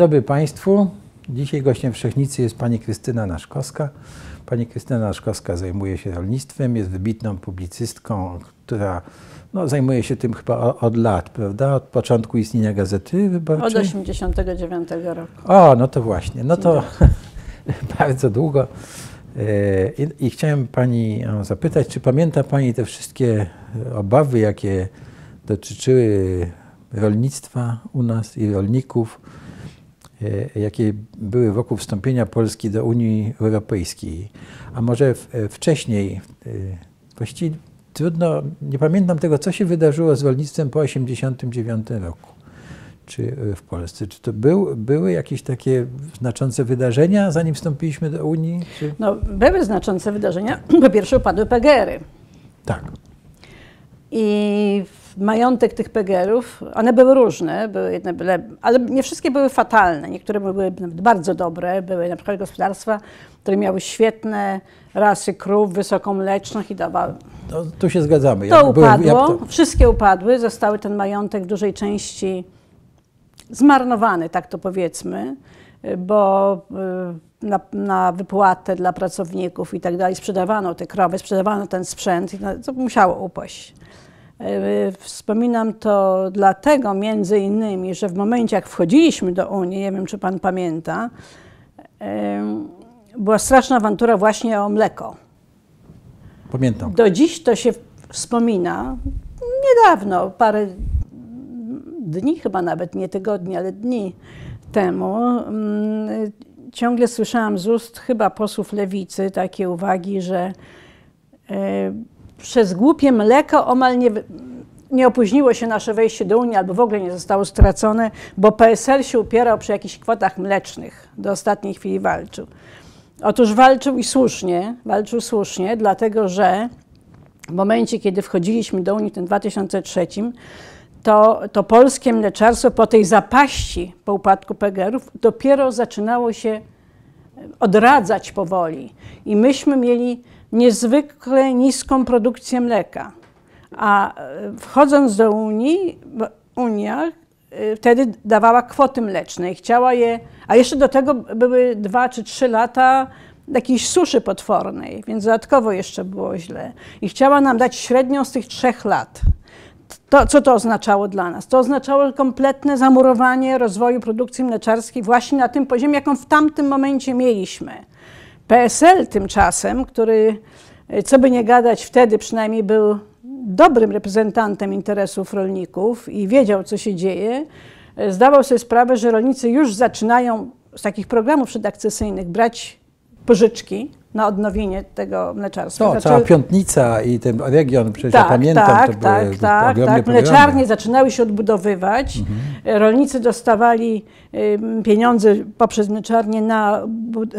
dobry Państwu. Dzisiaj gościem Wszechnicy jest pani Krystyna Naszkowska. Pani Krystyna Naszkowska zajmuje się rolnictwem, jest wybitną publicystką, która no, zajmuje się tym chyba od lat, prawda? Od początku istnienia Gazety Wyborczej. Od 89 roku. O, no to właśnie, no to bardzo długo. E, I, I, chciałem Pani zapytać, czy pamięta Pani te wszystkie obawy, jakie dotyczyły rolnictwa u nas i rolników, jakie były wokół wstąpienia Polski do Unii Europejskiej? A może wcześniej, e, właściwie trudno, nie pamiętam tego, co się wydarzyło z rolnictwem po 1989 roku czy w Polsce. Czy to był, były jakieś takie znaczące wydarzenia, zanim wstąpiliśmy do Unii? Czy? No, były znaczące wydarzenia. Po pierwsze upadły PGR-y. Tak. I majątek tych PGR-ów, one były różne, były jedne byle, ale nie wszystkie były fatalne. Niektóre były bardzo dobre. Były na przykład gospodarstwa, które miały świetne rasy krów, wysokomlecznych i dawały. No, tu się zgadzamy. To upadło, to... wszystkie upadły, zostały ten majątek w dużej części zmarnowany, tak to powiedzmy, bo y, na, na wypłatę dla pracowników i tak dalej sprzedawano te krowy, sprzedawano ten sprzęt i to musiało upaść. Y, wspominam to dlatego między innymi, że w momencie jak wchodziliśmy do Unii, nie wiem czy pan pamięta, y, była straszna awantura właśnie o mleko. Pamiętam. Do dziś to się wspomina, niedawno, parę dni, chyba nawet nie tygodni, ale dni temu, mm, ciągle słyszałam z ust chyba posłów lewicy takie uwagi, że e, przez głupie mleko omal nie, nie opóźniło się nasze wejście do Unii, albo w ogóle nie zostało stracone, bo PSL się upierał przy jakichś kwotach mlecznych. Do ostatniej chwili walczył. Otóż walczył i słusznie, walczył słusznie, dlatego że w momencie, kiedy wchodziliśmy do Unii w tym 2003, to, to polskie mleczarstwo po tej zapaści, po upadku PGR-ów, dopiero zaczynało się odradzać powoli. I myśmy mieli niezwykle niską produkcję mleka. A e, wchodząc do Unii, Unia e, wtedy dawała kwoty mleczne i chciała je, a jeszcze do tego były dwa czy trzy lata jakiejś suszy potwornej, więc dodatkowo jeszcze było źle. I chciała nam dać średnią z tych trzech lat. To, co to oznaczało dla nas? To oznaczało kompletne zamurowanie rozwoju produkcji mleczarskiej właśnie na tym poziomie, jaką w tamtym momencie mieliśmy. PSL tymczasem, który, co by nie gadać, wtedy przynajmniej był dobrym reprezentantem interesów rolników i wiedział, co się dzieje, zdawał sobie sprawę, że rolnicy już zaczynają z takich programów przedakcesyjnych brać pożyczki na odnowienie tego mleczarstwa. No, cała Piątnica i ten region, przecież tak, ja pamiętam, tak, to tak, były tak, tak. Mleczarnie zaczynały się odbudowywać. Mhm. Rolnicy dostawali pieniądze poprzez mleczarnie na,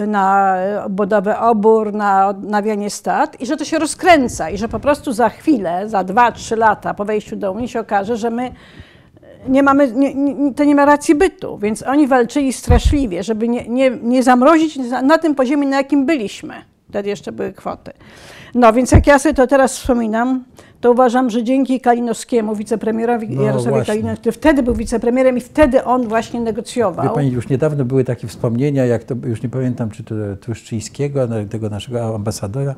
na budowę obór, na odnawianie stad i że to się rozkręca i że po prostu za chwilę, za dwa, trzy lata po wejściu do Unii się okaże, że my nie mamy, nie, nie, to nie ma racji bytu, więc oni walczyli straszliwie, żeby nie, nie, nie zamrozić na, tym poziomie, na jakim byliśmy. Wtedy jeszcze były kwoty. No więc jak ja sobie to teraz wspominam, to uważam, że dzięki Kalinowskiemu, wicepremierowi no, Jarosławowi Kalinowskiemu, który wtedy był wicepremierem i wtedy on właśnie negocjował. Wie Pani, już niedawno były takie wspomnienia, jak to, już nie pamiętam, czy to Truszczyńskiego, tego naszego ambasadora,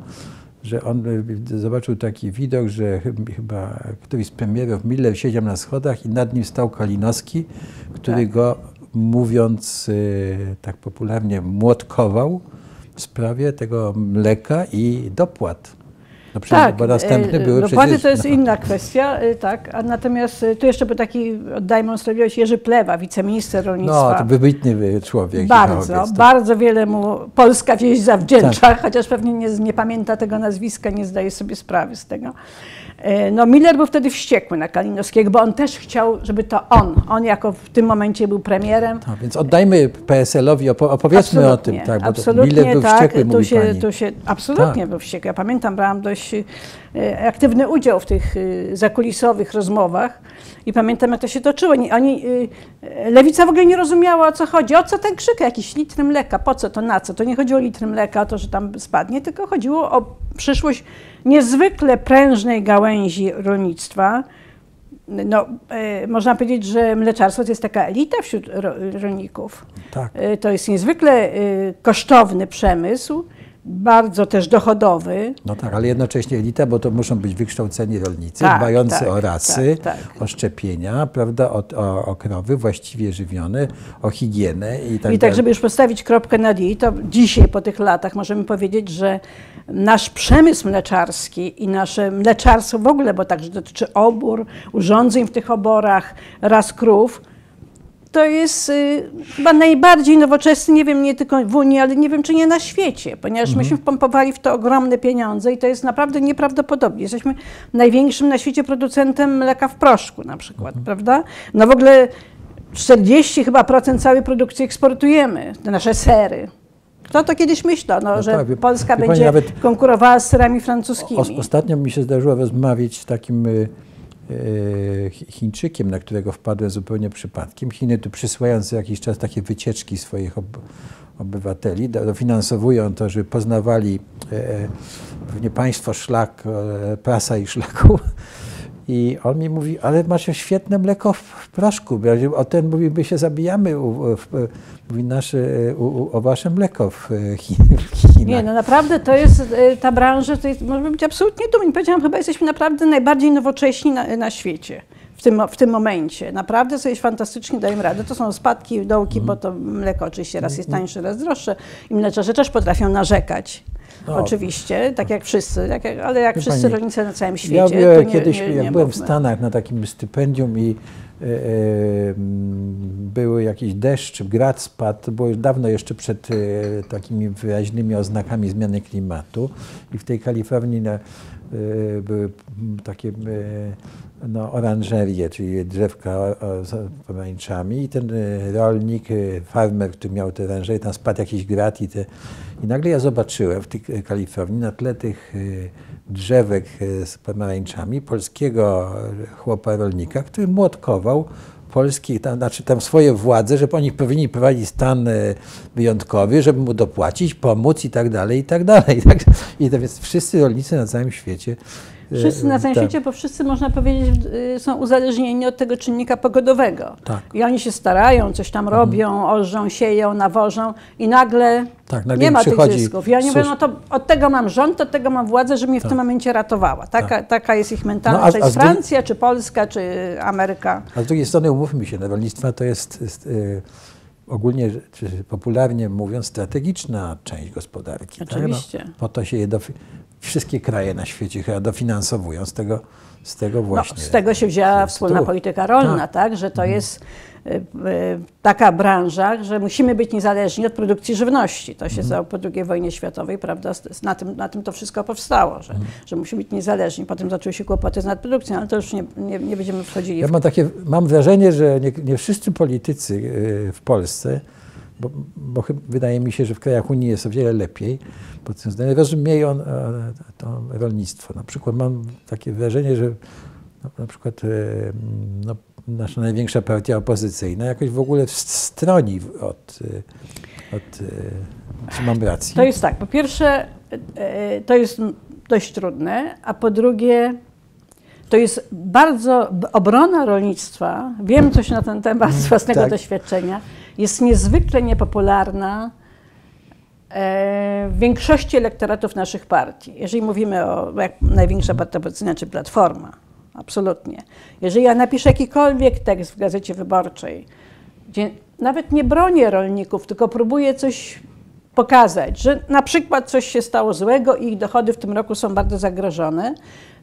że on zobaczył taki widok, że chyba któryś z premierów Miller siedział na schodach i nad nim stał Kalinowski, który tak. go, mówiąc y, tak popularnie, młotkował w sprawie tego mleka i dopłat. No tak, bo następne były dopłaty przecież... to jest no. inna kwestia, y, tak, a natomiast y, tu jeszcze był taki, oddajmy sprawiedliwość, Jerzy Plewa, wiceminister rolnictwa. No, to wybitny człowiek. Bardzo, bardzo wiele mu Polska wieś zawdzięcza, tak. chociaż pewnie nie, nie pamięta tego nazwiska, nie zdaje sobie sprawy z tego. E, no, Miller był wtedy wściekły na Kalinowskiego, bo on też chciał, żeby to on, on jako w tym momencie był premierem. Tak, więc oddajmy PSL-owi, opowiedzmy absolutnie, o tym. Tak, absolutnie, Miller był tak, wściekły, tu się, pani. tu się Absolutnie tak. był wściekły. Ja pamiętam, brałam dość e, aktywny udział w tych e, zakulisowych rozmowach i pamiętam, jak to się toczyło. Oni, lewica w ogóle nie rozumiała, o co chodzi. O co ten krzyk? Jakiś litr mleka, po co to, na co? To nie chodziło o litr mleka, o to, że tam spadnie, tylko chodziło o przyszłość niezwykle prężnej gałęzi rolnictwa, no, e, można powiedzieć, że mleczarstwo to jest taka elita wśród ro, rolników. Tak. E, to jest niezwykle e, kosztowny przemysł, bardzo też dochodowy. No tak, ale jednocześnie elita, bo to muszą być wykształceni rolnicy, Tak, dbający tak, o rasy, tak, tak. o szczepienia, prawda, o, o, o krowy właściwie żywione, o higienę i tak I tak, żeby już postawić kropkę nad i, to dzisiaj po tych latach możemy powiedzieć, że nasz przemysł mleczarski i nasze mleczarstwo w ogóle, bo także dotyczy obór, urządzeń w tych oborach, ras krów, to jest y, chyba najbardziej nowoczesny, nie wiem, nie tylko w Unii, ale nie wiem, czy nie na świecie, ponieważ Mhm. myśmy wpompowali w to ogromne pieniądze i to jest naprawdę nieprawdopodobne. Jesteśmy największym na świecie producentem mleka w proszku na przykład, Mhm. prawda? No w ogóle 40 chyba procent całej produkcji eksportujemy, te nasze sery. Kto to kiedyś myślał, no, No że tak, wie- Polska wie pani, będzie nawet- konkurowała z serami francuskimi? O, ostatnio mi się zdarzyło rozmawiać z takim y, y, Chi- Chińczykiem, na którego wpadłem zupełnie przypadkiem. Chiny tu przysyłają co jakiś czas takie wycieczki swoich ob, obywateli, do- dofinansowują to, żeby poznawali e, e, pewnie państwo szlak, e, prasa i szlaku. I on mi mówi, ale macie świetne mleko w, proszku. O ten mówi, my się zabijamy, u, w, mówi nasze, u, u, o wasze mleko w, Chi, w Chinach. Nie, no naprawdę to jest y, ta branża, to jest, możemy być absolutnie dumni. Powiedziałam, chyba jesteśmy naprawdę najbardziej nowocześni na, na świecie. W tym, w tym momencie. Naprawdę sobie fantastycznie dajemy radę. To są spadki dołki, Mhm. bo to mleko oczywiście raz jest tańsze, raz droższe. I mleczarze też potrafią narzekać. No. Oczywiście, tak jak wszyscy, tak jak, ale jak Wie wszyscy pani, rolnicy na całym świecie. Ja byłem nie- kiedyś, nie- jak nie byłem w. Stanach na takim stypendium i były jakieś deszcz, grad spadł, było już dawno jeszcze przed e, takimi wyraźnymi oznakami zmiany klimatu. I w tej Kalifornii na, były takie no, oranżerie, czyli drzewka z pomarańczami. I ten rolnik, farmer, który miał te oranżerie, tam spadł jakiś grat i, te, i nagle ja zobaczyłem w tej Kalifornii na tle tych drzewek z pomarańczami polskiego chłopa rolnika, który młotkował polskich, tam, znaczy tam swoje władze, że oni powinni prowadzić stan e, wyjątkowy, żeby mu dopłacić, pomóc i tak dalej, i tak dalej. Tak? I to więc wszyscy rolnicy na całym świecie. Wszyscy na całym tak. świecie, bo wszyscy można powiedzieć y, są uzależnieni od tego czynnika pogodowego. Tak. I oni się starają, coś tam robią, orzą, sieją, nawożą i nagle, Tak, nagle nie ma tych zysków. Oni susz- mówią, no to od tego mam rząd, od tego mam władzę, że mnie w tym momencie ratowała. Taka, taka jest ich mentalność. No, a- to jest Francja, czy Polska, czy Ameryka. A z drugiej strony umówmy się, no, rolnictwo to jest, jest y, ogólnie, czy popularnie mówiąc, strategiczna część gospodarki. tak? Oczywiście. No, po to się je wszystkie kraje na świecie chyba dofinansowują z tego, z tego No, właśnie. z tego się wzięła wspólna tytułu. polityka rolna, Tak. tak, że to jest y, y, taka branża, że musimy być niezależni od produkcji żywności. To się Mhm. stało po II wojnie światowej, prawda? Na tym, na tym to wszystko powstało, że, Mhm. że musimy być niezależni. Potem zaczęły się kłopoty z nadprodukcją, ale to już nie, nie, nie będziemy wchodzili Ja w mam takie, mam wrażenie, że nie, nie wszyscy politycy y, w Polsce, bo, bo wydaje mi się, że w krajach Unii jest o wiele lepiej, pod tym względem rozumieją e, to rolnictwo. Na przykład mam takie wrażenie, że no, na przykład e, no, nasza największa partia opozycyjna jakoś w ogóle stroni od, e, od czy mam rację? To jest tak, po pierwsze, to jest dość trudne, a po drugie, to jest bardzo, obrona rolnictwa, wiem coś na ten temat z własnego tak. doświadczenia, jest niezwykle niepopularna e, w większości elektoratów naszych partii. Jeżeli mówimy o jak największa partia opozycyjna, czy Platforma, absolutnie. Jeżeli ja napiszę jakikolwiek tekst w Gazecie Wyborczej, gdzie nawet nie bronię rolników, tylko próbuję coś pokazać, że na przykład coś się stało złego i ich dochody w tym roku są bardzo zagrożone,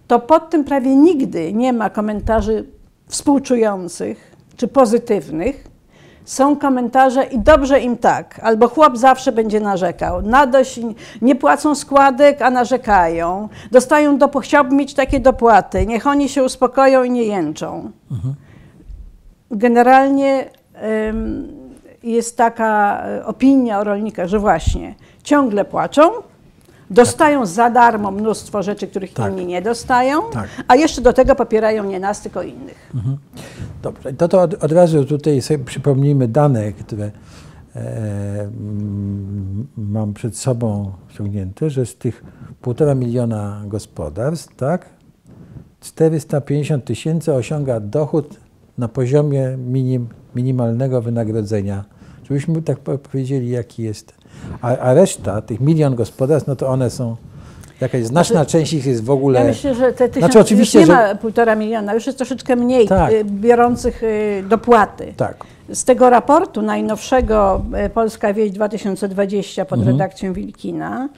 to pod tym prawie nigdy nie ma komentarzy współczujących czy pozytywnych. Są komentarze i dobrze im tak, albo chłop zawsze będzie narzekał. Na dość nie płacą składek, a narzekają. Dostają dop- chciałbym mieć takie dopłaty. Niech oni się uspokoją i nie jęczą. Generalnie ym, jest taka e, opinia o rolnikach, że właśnie ciągle płaczą, dostają za darmo mnóstwo rzeczy, których Tak. inni nie dostają, Tak. a jeszcze do tego popierają nie nas, tylko innych. Dobrze, to, to od, od razu tutaj sobie przypomnijmy dane, które e, mam przed sobą ściągnięte, że z tych półtora miliona gospodarstw, tak, 450 tysięcy osiąga dochód na poziomie minim, minimalnego wynagrodzenia. Żebyśmy tak powiedzieli, jaki jest. A, a reszta, tych milion gospodarstw, no to one są, jakaś znaczna znaczy, część ich jest w ogóle... Ja myślę, że te tysiąc, znaczy, oczywiście, już nie że... ma półtora miliona, już jest troszeczkę mniej tak. Y, biorących y, dopłaty. Tak. Z tego raportu najnowszego y, Polska Wieś 2020 pod mhm. redakcją Wilkina,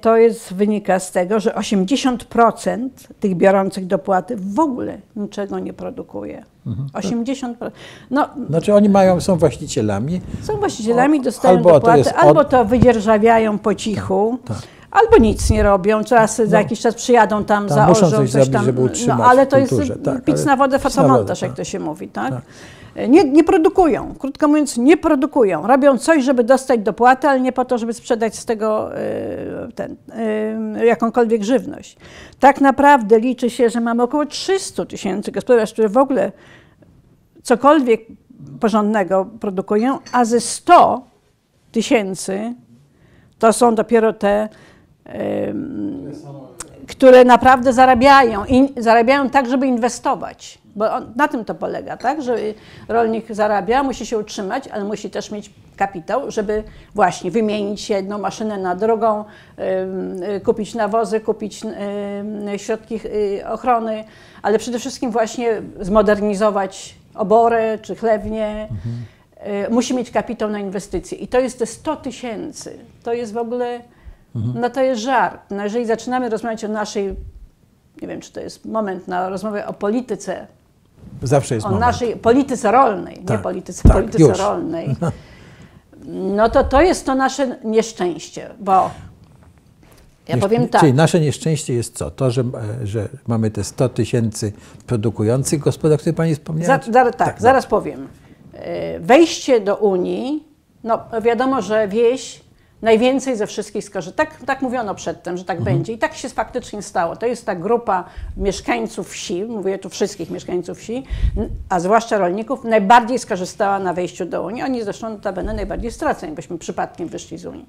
to jest, wynika z tego, że 80% tych biorących dopłaty w ogóle niczego nie produkuje. Mhm. 80%. No, znaczy oni mają, są właścicielami. Są właścicielami, dostają albo dopłaty, to od... albo to wydzierżawiają po cichu. Tak, tak. Albo nic nie robią, czas no, za jakiś czas przyjadą tam, tam zaorzą coś, coś zrobić, tam. Żeby utrzymać no, ale to jest tak, pic na wodę, fotomontaż, jak tak. to się mówi, tak? Nie, nie, produkują, krótko mówiąc, nie produkują. Robią coś, żeby dostać dopłatę, ale nie po to, żeby sprzedać z tego y, ten, y, jakąkolwiek żywność. Tak naprawdę liczy się, że mamy około 300 tysięcy gospodarstw, które w ogóle cokolwiek porządnego produkują, a ze 100 tysięcy to są dopiero te, które naprawdę zarabiają i zarabiają tak, żeby inwestować. Bo on, na tym to polega, tak? Że rolnik zarabia, musi się utrzymać, ale musi też mieć kapitał, żeby właśnie wymienić jedną maszynę na drugą, y, kupić nawozy, kupić y, środki y, ochrony, ale przede wszystkim właśnie zmodernizować obory czy chlewnie. Mhm. Musi mieć kapitał na inwestycje. I to jest te 100 tysięcy. To jest w ogóle, mhm. no to jest żart. No jeżeli zaczynamy rozmawiać o naszej nie wiem, czy to jest moment na rozmowę o polityce Zawsze jest o moment. naszej polityce rolnej, tak, nie polityce, tak, polityce już. rolnej, no to to jest to nasze nieszczęście, bo ja powiem tak. Czyli nasze nieszczęście jest co? To, że, że mamy te 100 tysięcy produkujących gospodarstw, które Pani wspomniała? Za, za, tak, tak, zaraz powiem. E, wejście do Unii, no wiadomo, że wieś najwięcej ze wszystkich skorzysta. Tak, tak mówiono przedtem, że tak mhm. będzie i tak się faktycznie stało. To jest ta grupa mieszkańców wsi, mówię tu wszystkich mieszkańców wsi, a zwłaszcza rolników, najbardziej skorzystała na wejściu do Unii. Oni zresztą notabene najbardziej stracą, jakbyśmy przypadkiem wyszli z Unii.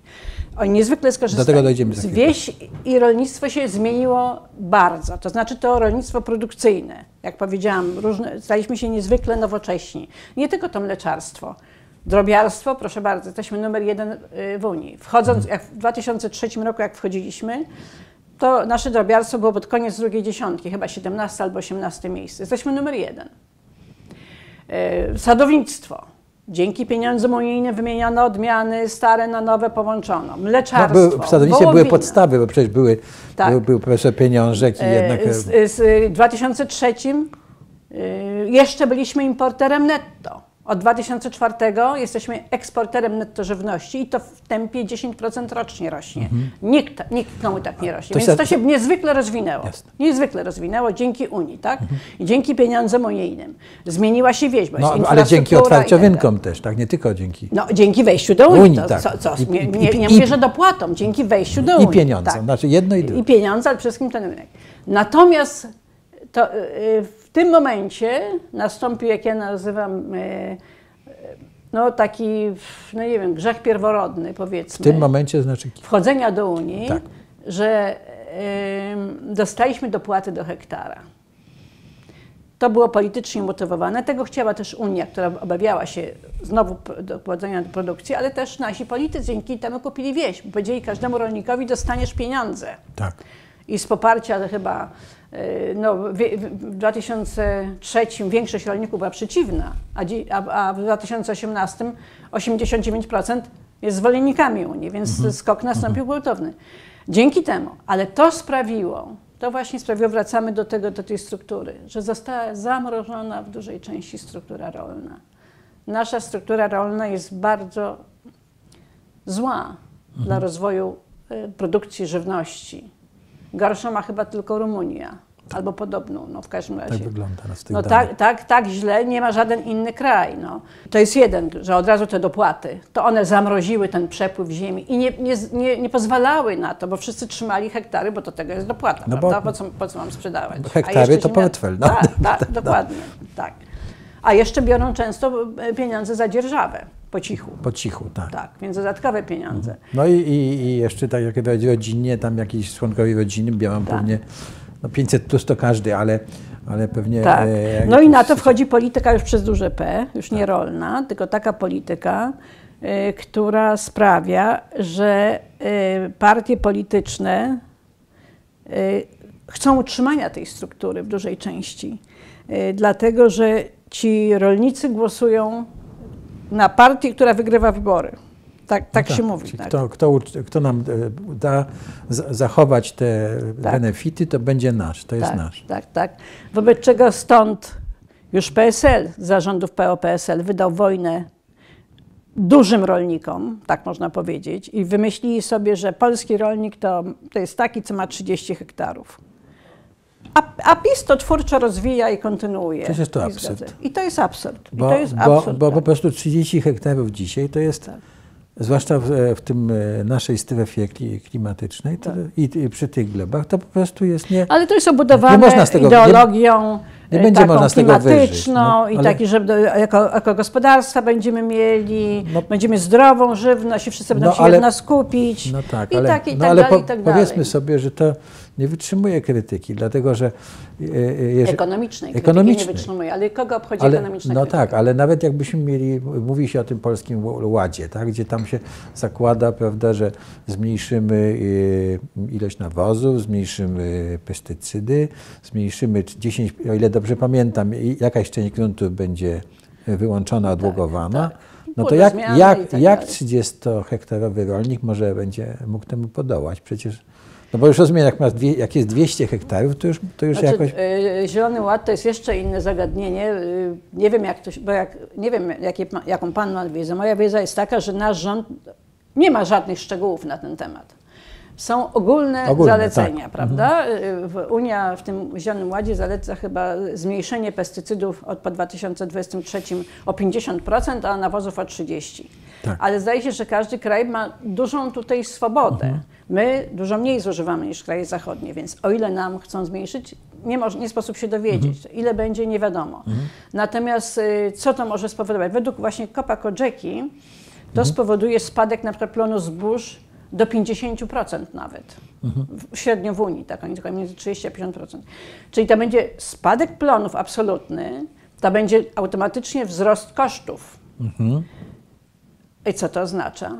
Oni niezwykle skorzystali. Do tego dojdziemy za Wieś i rolnictwo się zmieniło bardzo. To znaczy to rolnictwo produkcyjne. Jak powiedziałam, różne, staliśmy się niezwykle nowocześni. Nie tylko to mleczarstwo. Drobiarstwo, proszę bardzo, jesteśmy numer jeden y, w Unii. Wchodząc, jak w 2003 roku, jak wchodziliśmy, to nasze drobiarstwo było pod koniec drugiej dziesiątki, chyba 17 albo 18 miejsce. Jesteśmy numer jeden. Y, sadownictwo. Dzięki pieniądzom unijnym wymieniono odmiany, stare na nowe połączono. Mleczarstwo, no, były, W sadownictwie były podstawy, bo przecież były, tak. były, były proszę pieniążek i y, jednak... Z, z 2003 jeszcze byliśmy importerem netto. Od 2004 jesteśmy eksporterem netto żywności i to w tempie 10% rocznie rośnie. Mhm. Nikt, nikt komu tak nie rośnie. To Więc to się niezwykle rozwinęło. Jasne. Niezwykle rozwinęło dzięki Unii, tak? Mhm. I dzięki pieniądzom unijnym. Zmieniła się wieś, bo no, Ale dzięki otwarciu rynkom też, tak? Nie tylko dzięki... No, dzięki wejściu do Unii. Unii to, tak. co, co, I, nie, nie, nie i, mówię, że dopłatą, dzięki wejściu do Unii. I pieniądze, tak. znaczy jedno i drugie. I pieniądze, ale przede wszystkim ten rynek. Natomiast to, yy, tym momencie nastąpił, jak ja nazywam, e, e, no taki, no nie wiem, grzech pierworodny powiedzmy. W tym momencie znaczy? Wchodzenia do Unii, tak. że dostaliśmy dopłaty do hektara. To było politycznie motywowane. Tego chciała też Unia, która obawiała się znowu doprowadzenia do produkcji, ale też nasi politycy dzięki temu kupili wieś. Powiedzieli każdemu rolnikowi dostaniesz pieniądze. Tak. I z poparcia chyba no, w 2003 większość rolników była przeciwna, a w 2018 89% jest zwolennikami Unii, więc mhm. skok nastąpił mhm. gwałtowny. Dzięki temu, ale to sprawiło, to właśnie sprawiło, wracamy do, tego, do tej struktury, że została zamrożona w dużej części struktura rolna. Nasza struktura rolna jest bardzo zła mhm. dla rozwoju e, produkcji żywności. Gorszą ma chyba tylko Rumunia. Albo podobną, no w każdym razie. Tak wygląda na No tak, tak, tak źle nie ma żaden inny kraj. No. To jest jeden, że od razu te dopłaty, to one zamroziły ten przepływ ziemi i nie, nie, nie, nie pozwalały na to, bo wszyscy trzymali hektary, bo to tego jest dopłata, no bo, Po, co, po co mam sprzedawać? Hektary to portfel. No. Tak, tak, dokładnie, tak. A jeszcze biorą często e, pieniądze za dzierżawę. Po cichu. Po cichu, tak. Tak, więc dodatkowe pieniądze. No i, i, i jeszcze tak jak rodzinnie, tam jakiś członkowie rodziny biorą tak. pewnie no 500 plus to każdy, ale, ale pewnie... Tak. e, No i na to wchodzi polityka już przez duże P, już nie rolna, tylko taka polityka, y, która sprawia, że y, partie polityczne y, chcą utrzymania tej struktury w dużej części, dlatego że ci rolnicy głosują na partię, która wygrywa wybory. Tak, tak No się mówi. czyli Tak. Kto, kto, kto nam e, da za- zachować te Tak. benefity, to będzie nasz, to jest tak, nasz. Tak, tak. Wobec czego stąd już PSL, zarządów PO-PSL wydał wojnę dużym rolnikom, tak można powiedzieć, i wymyślili sobie, że polski rolnik to, to jest taki, co ma 30 hektarów. A, a PiS to twórczo rozwija i kontynuuje. Przecież jest to I absurd. I to jest absurd. I Bo, to jest bo, absurd. bo po tak. prostu 30 hektarów dzisiaj to jest, Tak. Zwłaszcza w, w tym e, naszej strefie kli- klimatycznej to, Tak. i, i przy tych glebach, to po prostu jest nie... Ale to jest obudowane Nie tego- ideologią nie e, będzie taką można z tego wyżyć, no, i ale- taki, że jako, jako gospodarstwa będziemy mieli, No. będziemy zdrową żywność i wszyscy będą No, się ale- od nas kupić. No tak, I ale, tak, i no, tak ale dalej, po, i tak powiedzmy dalej. sobie, że to nie wytrzymuje krytyki, dlatego że... e, e, jeżeli- Ekonomicznej, Ekonomicznej. nie wytrzymuje, ale kogo obchodzi Ale, ekonomiczna no krytyka? tak, ale nawet jakbyśmy mieli, mówi się o tym polskim ładzie, tak, gdzie tam się zakłada, prawda, że zmniejszymy y, ilość nawozów, zmniejszymy pestycydy, zmniejszymy 10, o ile dobrze pamiętam, jakaś część gruntów będzie wyłączona, odłogowana. tak. No to jak, jak, tak jak dalej. 30-hektarowy rolnik może będzie mógł temu podołać? Przecież, no bo już rozumiem, jak, masz dwie, jak jest 200 hektarów, to już, to już Znaczy, jakoś... y, Zielony Ład to jest jeszcze inne zagadnienie. y, Nie wiem, jak to, bo jak, nie wiem jakie, jaką Pan ma wiedzę. Moja wiedza jest taka, że nasz rząd nie ma żadnych szczegółów na ten temat. Są ogólne, Ogólne, zalecenia, tak. prawda? Y, w- Unia w tym Zielonym Ładzie zaleca chyba zmniejszenie pestycydów od po 2023 o 50%, a nawozów o 30%. Tak. Ale zdaje się, że każdy kraj ma dużą tutaj swobodę. My dużo mniej zużywamy niż kraje zachodnie, więc o ile nam chcą zmniejszyć, nie, moż, nie sposób się dowiedzieć. Ile będzie, nie wiadomo. Natomiast y, co to może spowodować? Według właśnie Kopa Kodżeki to spowoduje spadek na przykład plonu zbóż do 50% nawet. W, średnio w Unii, tak, oni tylko między 30 a 50%. Czyli to będzie spadek plonów absolutny, to będzie automatycznie wzrost kosztów. I co to oznacza?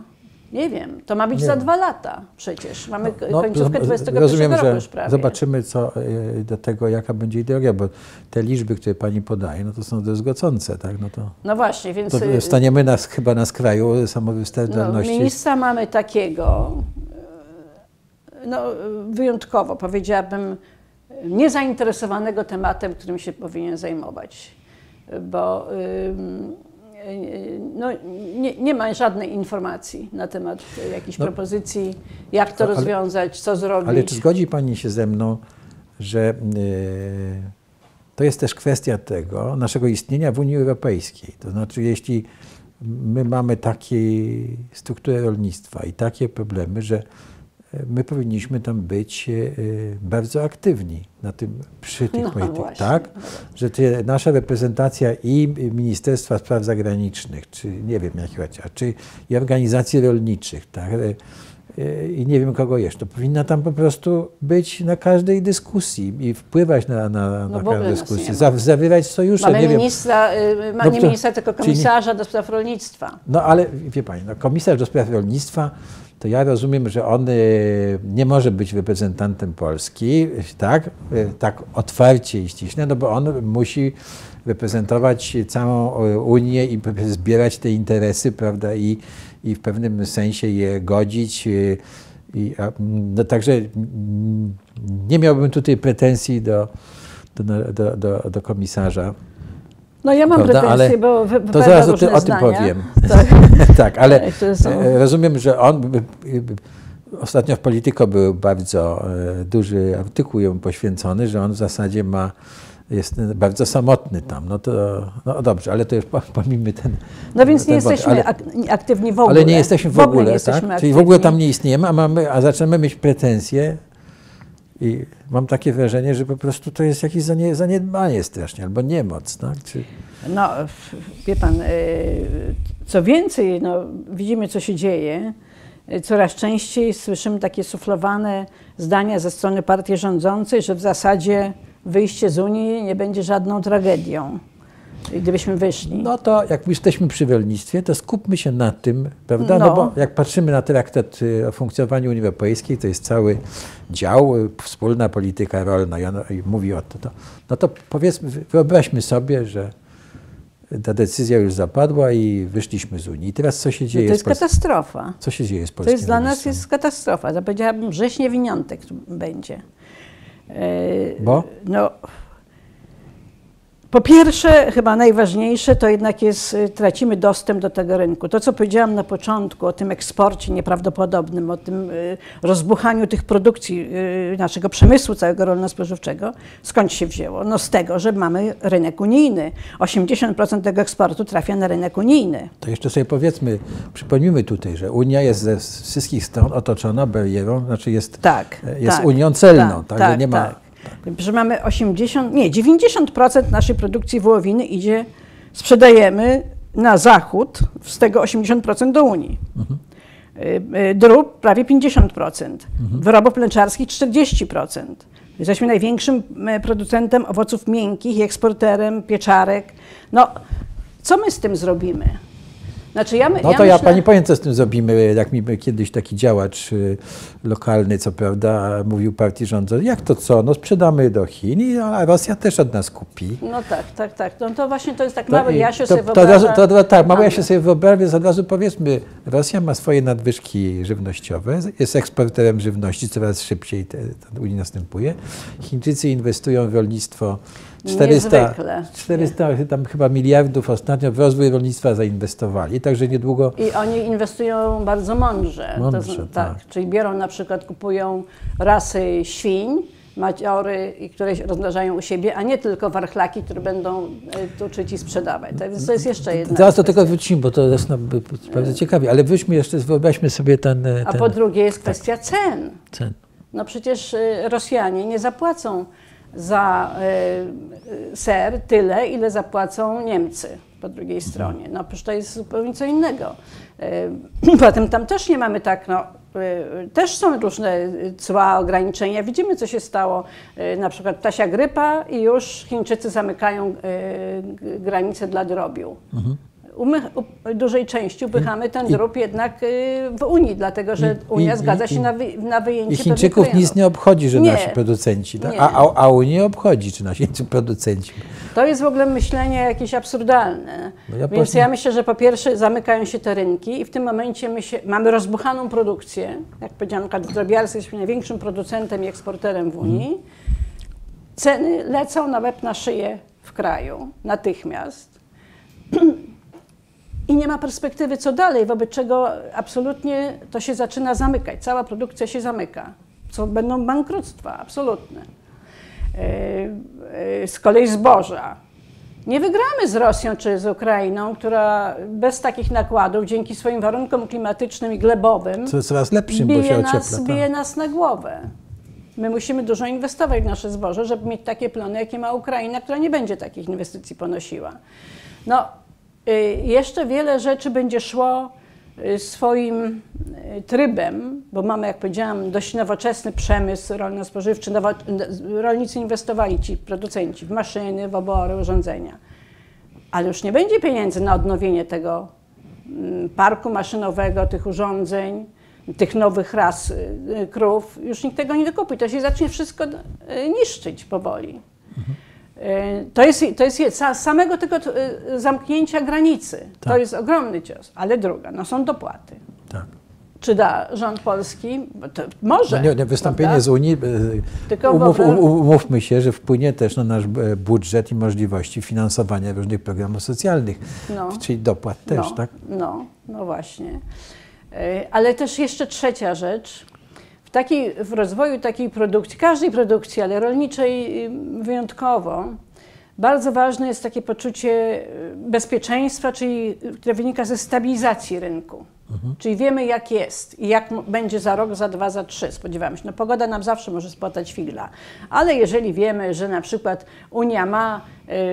Nie wiem. To ma być Nie za wiem. dwa lata przecież. Mamy k- No, końcówkę zob- 21 Rozumiem, roku że już prawie. zobaczymy co, e, do tego, jaka będzie ideologia, bo te liczby, które pani podaje, no to są druzgocące, tak? No to, No właśnie, więc to y, staniemy nas chyba na skraju no, samowystarczalności. ministra mamy takiego, y, no, wyjątkowo powiedziałabym, niezainteresowanego tematem, którym się powinien zajmować. Bo ym, no, nie, nie ma żadnej informacji na temat jakichś No. propozycji, jak to Ale- rozwiązać, co zrobić. Ale czy zgodzi pani się ze mną, że e, to jest też kwestia tego, naszego istnienia w Unii Europejskiej? To znaczy, jeśli my mamy takie strukturę rolnictwa i takie problemy, że my powinniśmy tam być e, bardzo aktywni na tym, przy tych No politykach, tak? Że nasza reprezentacja i Ministerstwa Spraw Zagranicznych, czy nie wiem jak chociaż, czy i organizacji rolniczych, tak? E, e, I nie wiem kogo jeszcze, to powinna tam po prostu być na każdej dyskusji i wpływać na, na, No na każdą dyskusję. Za, zawierać sojusze, Mamy nie wiem. ministra, y, ma, nie ministra, tylko komisarza do spraw rolnictwa. No ale wie Pani, no, komisarz do spraw rolnictwa, to ja rozumiem, że on y, nie może być reprezentantem Polski, tak, y, tak otwarcie i ściśle, no bo on musi reprezentować całą y, Unię i zbierać te interesy, prawda, i, i w pewnym sensie je godzić. I, no, także nie miałbym tutaj pretensji do, do, do, do, do komisarza. No ja mam Prawda, pretensje, ale bo wy- To zaraz o, ty, o tym powiem. Tak. tak, ale e, rozumiem, że on by- by- ostatnio w Polityko był bardzo e, duży artykuł jemu poświęcony, że on w zasadzie ma jest bardzo samotny tam. No to no dobrze, ale to już po- pomijmy ten. No więc nie ten wątek. jesteśmy ale, ak- aktywni w ogóle. ale nie jesteśmy w ogóle, nie tak? jesteśmy Czyli w ogóle tam nie istniejemy, a, mamy, a zaczynamy mieć pretensje. I mam takie wrażenie, że po prostu to jest jakieś zanie, zaniedbanie strasznie, albo niemoc. Tak? Czy, No, wie pan, y, co więcej, no, widzimy, co się dzieje. coraz częściej słyszymy takie suflowane zdania ze strony partii rządzącej, że w zasadzie wyjście z Unii nie będzie żadną tragedią, gdybyśmy wyszli. No to jak jesteśmy przy rolnictwie, to skupmy się na tym, prawda? No, No. bo jak patrzymy na traktat y, o funkcjonowaniu Unii Europejskiej, to jest cały dział, y, wspólna polityka rolna i, ono, i mówi o to, to. No to powiedzmy, wyobraźmy sobie, że ta decyzja już zapadła i wyszliśmy z Unii. I teraz co się No dzieje to jest katastrofa. Co się dzieje z To polskim jest dla nas jest katastrofa. To powiedziałabym wrześnie winiątek będzie. Bo? No, po pierwsze, chyba najważniejsze, to jednak jest, y, tracimy dostęp do tego rynku. To, co powiedziałam na początku o tym eksporcie nieprawdopodobnym, o tym y, rozbuchaniu tych produkcji y, naszego przemysłu całego rolno-spożywczego, skąd się wzięło? No z tego, że mamy rynek unijny. 80% tego eksportu trafia na rynek unijny. To jeszcze sobie powiedzmy, przypomnijmy tutaj, że Unia jest ze wszystkich stron otoczona barierą, znaczy jest, Tak. jest tak, Unią celną, tak, także tak, nie ma... tak. Że mamy 80, nie, 90% naszej produkcji wołowiny idzie, sprzedajemy na zachód, z tego 80% do Unii. Y, y, Drób prawie 50%, wyrobów mleczarskich 40%. Jesteśmy największym y, producentem owoców miękkich i eksporterem pieczarek. No, co my z tym zrobimy? Znaczy ja, my- No to ja myślę- pani powiem, co z tym zrobimy. Jak mi kiedyś taki działacz y, lokalny, co prawda, mówił partii rządzącej, jak to co, no sprzedamy do Chin, a Rosja też od nas kupi. No tak, tak, tak. No to właśnie to jest tak To, mały Jasiu to, sobie to, wyobraża. to, to, tak, ja się handel. sobie wyobrażam, więc od razu powiedzmy, Rosja ma swoje nadwyżki żywnościowe, jest eksporterem żywności, coraz szybciej te, te Unii następuje. Chińczycy inwestują w rolnictwo 400, Niezwykle. 400 tam chyba miliardów ostatnio w rozwój rolnictwa zainwestowali, także niedługo I oni inwestują bardzo mądrze. Mądrze, zna- tak. Czyli biorą na przykład, kupują rasy świń, maciory, i które się rozmnażają u siebie, a nie tylko warchlaki, które będą e, tuczyć i sprzedawać. Tak więc to jest jeszcze jedna Zaraz do tego wrócimy, bo to jest no, bardzo ciekawie, ale weźmy jeszcze, wyobraźmy sobie ten, e, A ten po drugie jest kwestia cen. cen. No przecież y, Rosjanie nie zapłacą za y, ser tyle, ile zapłacą Niemcy po drugiej stronie. No przecież to jest zupełnie co innego. Y, Potem tam też nie mamy tak, no, y, też są różne cła, ograniczenia. Widzimy, co się stało, y, na przykład ptasia grypa i już Chińczycy zamykają granice dla drobiu. U, dużej części upychamy ten drób jednak y, w Unii, dlatego że I- Unia i- zgadza i- się na, wy, na wyjęcie I Chińczyków nic nie obchodzi, że Nie. nasi producenci, tak? A, a, a Unii obchodzi, czy nasi producenci. To jest w ogóle myślenie jakieś absurdalne. No ja Więc właśnie- ja myślę, że po pierwsze zamykają się te rynki i w tym momencie my się, mamy rozbuchaną produkcję. Jak powiedziałam, drobiarstwie jesteśmy największym producentem i eksporterem w Unii. Mhm. Ceny lecą na łeb na szyję w kraju natychmiast. I nie ma perspektywy, co dalej, wobec czego absolutnie to się zaczyna zamykać. Cała produkcja się zamyka. Co będą bankructwa, absolutne. Yy, yy, Z kolei zboża. Nie wygramy z Rosją czy z Ukrainą, która bez takich nakładów, dzięki swoim warunkom klimatycznym i glebowym, Co coraz lepszym, bo się bije ociepla. nas, tak. bije nas na głowę. My musimy dużo inwestować w nasze zboże, żeby mieć takie plany, jakie ma Ukraina, która nie będzie takich inwestycji ponosiła. No, jeszcze wiele rzeczy będzie szło y, swoim y, trybem, bo mamy, jak powiedziałam, dość nowoczesny przemysł rolno-spożywczy. Nowo, rolnicy inwestowali, ci producenci, w maszyny, w obory, urządzenia. Ale już nie będzie pieniędzy na odnowienie tego mm, parku maszynowego, tych urządzeń, tych nowych ras y, y, krów. Już nikt tego nie dokupi. To się zacznie wszystko y, niszczyć powoli. Y, To jest, to jest je- sa- samego tego y, zamknięcia granicy. To Tak. jest ogromny cios. Ale druga, no są dopłaty. Tak. Czy da rząd polski? To może. No nie, nie, wystąpienie prawda? z Unii, e, Tylko umów, um- umówmy się, że wpłynie też na nasz e, budżet i możliwości finansowania różnych programów socjalnych, No. czyli dopłat też, no, tak? No, no właśnie. Ale też jeszcze trzecia rzecz. Takiej, w rozwoju takiej produkcji, każdej produkcji, ale rolniczej y, wyjątkowo, bardzo ważne jest takie poczucie y, bezpieczeństwa, czyli, które wynika ze stabilizacji rynku. Czyli wiemy, jak jest i jak będzie za rok, za dwa, za trzy, spodziewamy się. No pogoda nam zawsze może spotać figla, ale jeżeli wiemy, że na przykład Unia ma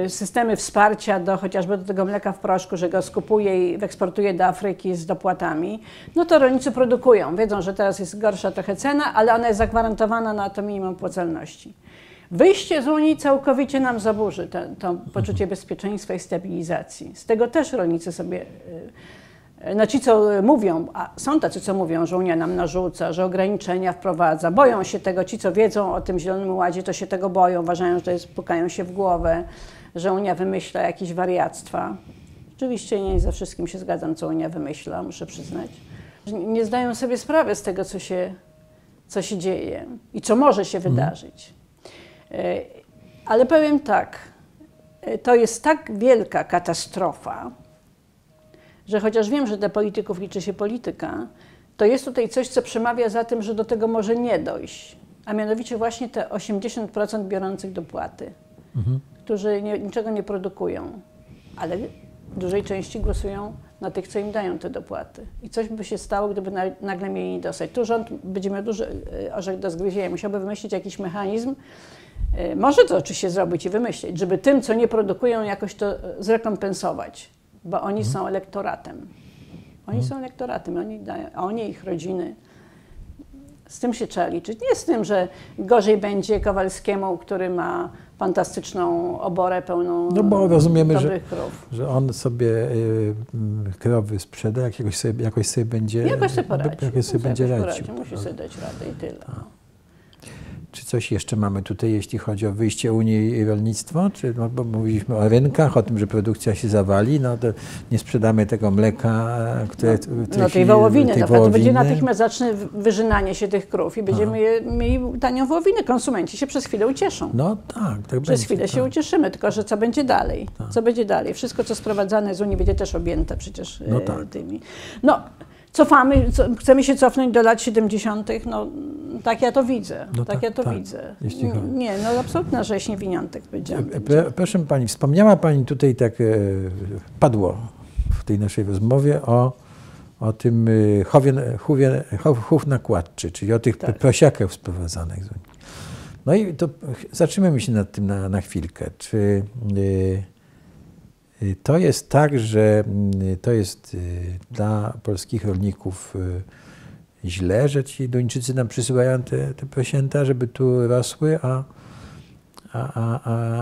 y, systemy wsparcia do chociażby do tego mleka w proszku, że go skupuje i eksportuje do Afryki z dopłatami, no to rolnicy produkują. Wiedzą, że teraz jest gorsza trochę cena, ale ona jest zagwarantowana na to minimum opłacalności. Wyjście z Unii całkowicie nam zaburzy to, to poczucie bezpieczeństwa i stabilizacji. Z tego też rolnicy sobie, y, no ci co mówią, a są tacy co mówią, że Unia nam narzuca, że ograniczenia wprowadza, boją się tego, ci co wiedzą o tym Zielonym Ładzie, to się tego boją, uważają, że to jest, pukają się w głowę, że Unia wymyśla jakieś wariactwa. Oczywiście nie ze wszystkim się zgadzam, co Unia wymyśla, muszę przyznać. Nie zdają sobie sprawy z tego, co się, co się dzieje i co może się wydarzyć. E, Ale powiem tak, e, to jest tak wielka katastrofa, że chociaż wiem, że dla polityków liczy się polityka, to jest tutaj coś, co przemawia za tym, że do tego może nie dojść. A mianowicie właśnie te 80% biorących dopłaty, którzy nie, niczego nie produkują, ale w dużej części głosują na tych, co im dają te dopłaty. I coś by się stało, gdyby na, nagle mieli nie dostać. Tu rząd będzie miał duży e, orzech do zgryzienia. Musiałby wymyślić jakiś mechanizm, E, Może to oczywiście zrobić i wymyślić, żeby tym, co nie produkują, jakoś to e, zrekompensować, bo oni są elektoratem. Oni są elektoratem, oni, dają, a oni, ich rodziny. Z tym się trzeba liczyć. Nie z tym, że gorzej będzie Kowalskiemu, który ma fantastyczną oborę pełną No bo rozumiemy, że, krów. że on sobie y, mm, krowy sprzeda, jakiegoś sobie, jakoś sobie będzie, Jakoś sobie poradzi. jakoś sobie będzie radził. poradzi. Musi sobie dać radę i tyle. Czy coś jeszcze mamy tutaj, jeśli chodzi o wyjście Unii i rolnictwo? Czy, no, bo mówiliśmy o rynkach, o tym, że produkcja się zawali, no to nie sprzedamy tego mleka, które w No tej wołowiny, tej na przykład to będzie wołowiny. natychmiast zacznie wyżynanie się tych krów i będziemy je, mieli tanią wołowinę. Konsumenci się przez chwilę ucieszą. No tak, tak Przez będzie, chwilę się tak. ucieszymy, tylko że co będzie dalej? Co będzie dalej? Wszystko, co sprowadzane z Unii, będzie też objęte przecież No e, tak. tymi. No, cofamy, co, chcemy się cofnąć do lat 70., no tak ja to widzę. No tak, tak, ja to tak, widzę. Nie, no absolutna rzeź niewiniątek powiedziałam. E, Pro- Proszę Pani, wspomniała Pani tutaj, tak e, padło w tej naszej rozmowie o, o tym e, chowie, chówie, chow, chów nakładczy, czyli o tych Tak. prosiakach sprowadzanych. No i to zatrzymajmy się nad tym na, na chwilkę. Czy e, e, to jest tak, że mm, to jest e, dla polskich rolników e, źle, że ci Duńczycy nam przysyłają te, te prosięta, żeby tu rosły, a a, a,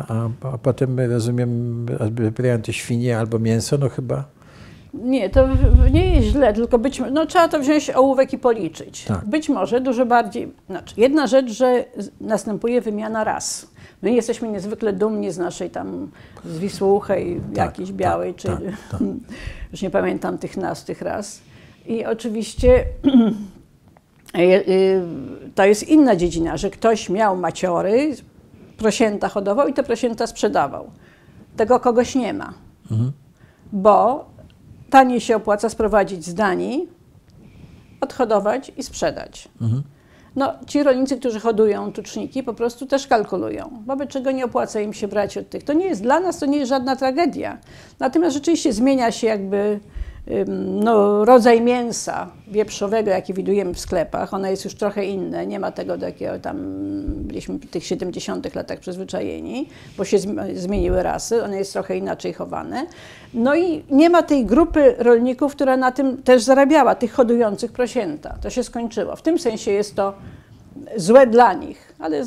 a, a, potem rozumiem, wybierają te świnie albo mięso, no chyba. Nie, to nie jest źle, tylko być no trzeba to wziąć ołówek i policzyć. Tak. Być może dużo bardziej, znaczy jedna rzecz, że następuje wymiana ras. My jesteśmy niezwykle dumni z naszej tam z Wisłuchej jakiejś tak, białej, czy tak, tak. już nie pamiętam tych nazw, tych ras. I oczywiście y, y, to jest inna dziedzina, że ktoś miał maciory, prosięta hodował i te prosięta sprzedawał. Tego kogoś nie ma Mhm. bo taniej się opłaca sprowadzić z Danii, odhodować i sprzedać. Mhm. No, ci rolnicy, którzy hodują tuczniki, po prostu też kalkulują, wobec czego nie opłaca im się brać od tych. To nie jest dla nas, to nie jest żadna tragedia. Natomiast rzeczywiście zmienia się jakby no, rodzaj mięsa wieprzowego, jaki widujemy w sklepach. Ono jest już trochę inne, nie ma tego, do jakiego tam byliśmy w tych 70 latach przyzwyczajeni, bo się zm- zmieniły rasy, one jest trochę inaczej chowane. No i nie ma tej grupy rolników, która na tym też zarabiała, tych hodujących prosięta. To się skończyło. W tym sensie jest to złe dla nich, ale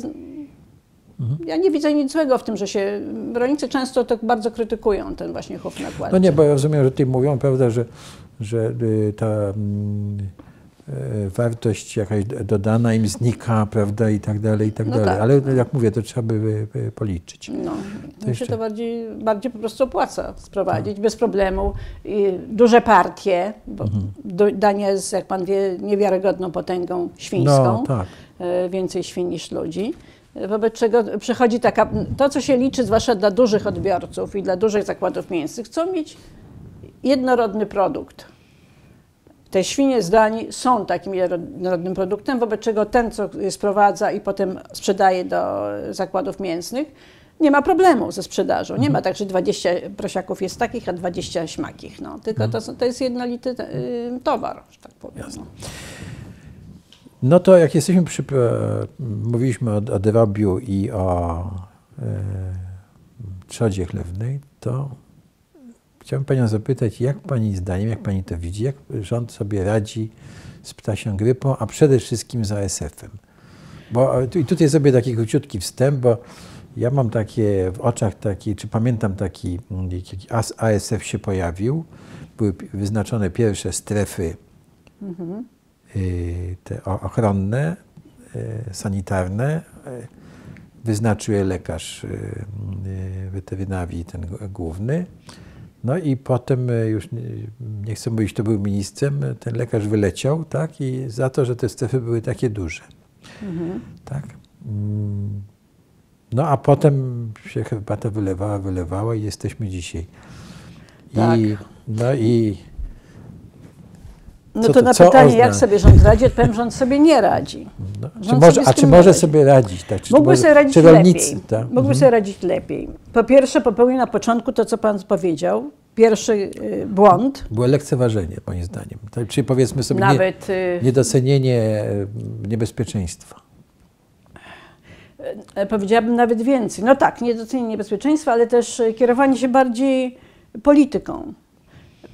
ja nie widzę nic złego w tym, że się rolnicy często tak bardzo krytykują ten właśnie chów nakładczy. No nie, bo ja rozumiem, że tutaj mówią, prawda, że, że y, ta mm, y, wartość jakaś dodana im znika, prawda, i tak dalej, i tak No dalej. tak. Ale jak mówię, to trzeba by y, y, policzyć. No, mi jeszcze- się to bardziej, bardziej po prostu opłaca sprowadzić bez problemu. I duże partie, bo Mhm. Dania jest, jak pan wie, niewiarygodną potęgą świńską. No tak. e, więcej świń niż ludzi. Wobec czego przychodzi taka, to co się liczy, zwłaszcza dla dużych odbiorców i dla dużych zakładów mięsnych, chcą mieć jednorodny produkt. Te świnie z Danii są takim jednorodnym produktem, wobec czego ten, co sprowadza i potem sprzedaje do zakładów mięsnych, nie ma problemu ze sprzedażą. Nie ma tak, że 20 prosiaków jest takich, a 20 śmakich. No. Tylko to, są- to jest jednolity y, towar, że tak powiem. No. No to jak jesteśmy przy, e, mówiliśmy o, o drobiu i o e, trzodzie chlewnej, to chciałbym Panią zapytać, jak Pani zdaniem, jak Pani to widzi, jak rząd sobie radzi z ptasią grypą, a przede wszystkim z ASF-em? Bo e, i tutaj zrobię taki króciutki wstęp, bo ja mam takie w oczach taki, czy pamiętam taki, mm, jak jak AS- ASF się pojawił, były wyznaczone pierwsze strefy y, te o- ochronne, y, sanitarne. y, Wyznaczył je lekarz y, y, weterynarii, ten główny. No i potem y, już nie, nie chcę mówić, kto był ministrem, y, ten lekarz wyleciał, tak? I za to, że te strefy były takie duże. Tak? Mm. No a potem się herbata wylewała, wylewała i jesteśmy dzisiaj. Tak. I, no i No Co to, na pytanie, ozna- jak sobie rząd radzi, odpowiem, rząd sobie nie radzi. No, czy może, sobie a czy może nie radzi. sobie radzić? Tak? Czy, Mógłby może, sobie radzić lepiej. tak? Mógłby Mhm. sobie radzić lepiej. Po pierwsze, popełnił na początku to, co pan powiedział. Pierwszy y, błąd, Było lekceważenie, moim zdaniem. Tak, czyli powiedzmy sobie nie, nawet y, niedocenienie e, niebezpieczeństwa. e, powiedziałabym nawet więcej. No tak, niedocenienie niebezpieczeństwa, ale też y, kierowanie się bardziej polityką.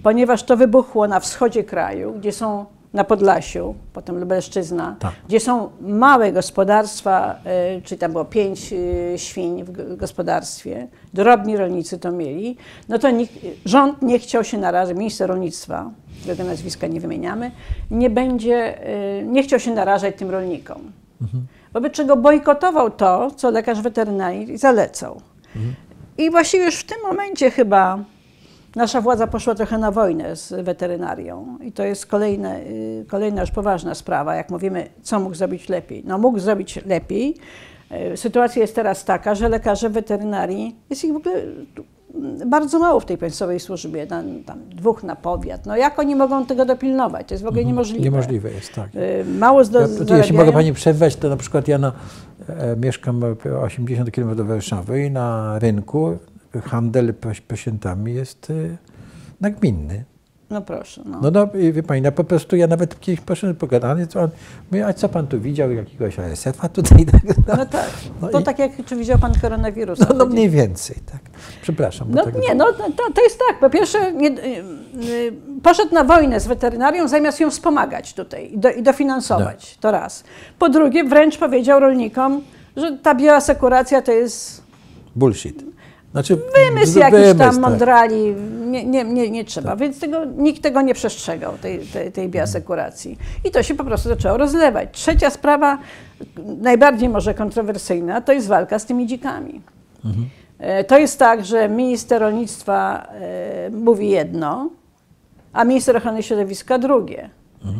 Ponieważ to wybuchło na wschodzie kraju, gdzie są na Podlasiu, potem Lubelszczyzna, Tak. gdzie są małe gospodarstwa, y, czyli tam było pięć y, świń w gospodarstwie, drobni rolnicy to mieli, no to nikt, rząd nie chciał się narażać, minister rolnictwa, którego nazwiska nie wymieniamy, nie będzie, y, nie chciał się narażać tym rolnikom. Wobec czego bojkotował to, co lekarz weterynarii zalecał. I właściwie już w tym momencie chyba nasza władza poszła trochę na wojnę z weterynarią. I to jest kolejne, y, kolejna już poważna sprawa, jak mówimy, co mógł zrobić lepiej. No mógł zrobić lepiej. Y, Sytuacja jest teraz taka, że lekarze weterynarii, jest ich w ogóle mm, bardzo mało w tej państwowej służbie, na, tam dwóch na powiat. No jak oni mogą tego dopilnować? To jest w ogóle niemożliwe. Niemożliwe jest, tak. Y, Mało zdo- Ja, jeśli mogę Pani przerwać, to na przykład ja na, e, mieszkam e, 80 km do Warszawy i na rynku handel prosiętami jest e, nagminny. No proszę. No. No, no wie Pani, no po prostu ja nawet kiedyś poszedłem pogadany, co on, mówię, a co Pan tu widział, jakiegoś ASF-a tutaj? No, No tak. No to i- tak jak, czy widział pan koronawirusa? no, no mniej więcej, tak. Przepraszam. No tak, nie, no to, to jest tak. Po pierwsze, nie, y, y, poszedł na wojnę z weterynarią, zamiast ją wspomagać tutaj i, do, i dofinansować. To raz. Po drugie, wręcz powiedział rolnikom, że ta bioasekuracja to jest Bullshit. Znaczy, wymysł jakiś wymysł, tam tak. mądrali, nie, nie, nie, nie trzeba. Więc tego, nikt tego nie przestrzegał, tej, tej, tej bioasekuracji. I to się po prostu zaczęło rozlewać. Trzecia sprawa, najbardziej może kontrowersyjna, to jest walka z tymi dzikami. E, To jest tak, że minister rolnictwa e, mówi jedno, a minister ochrony środowiska drugie.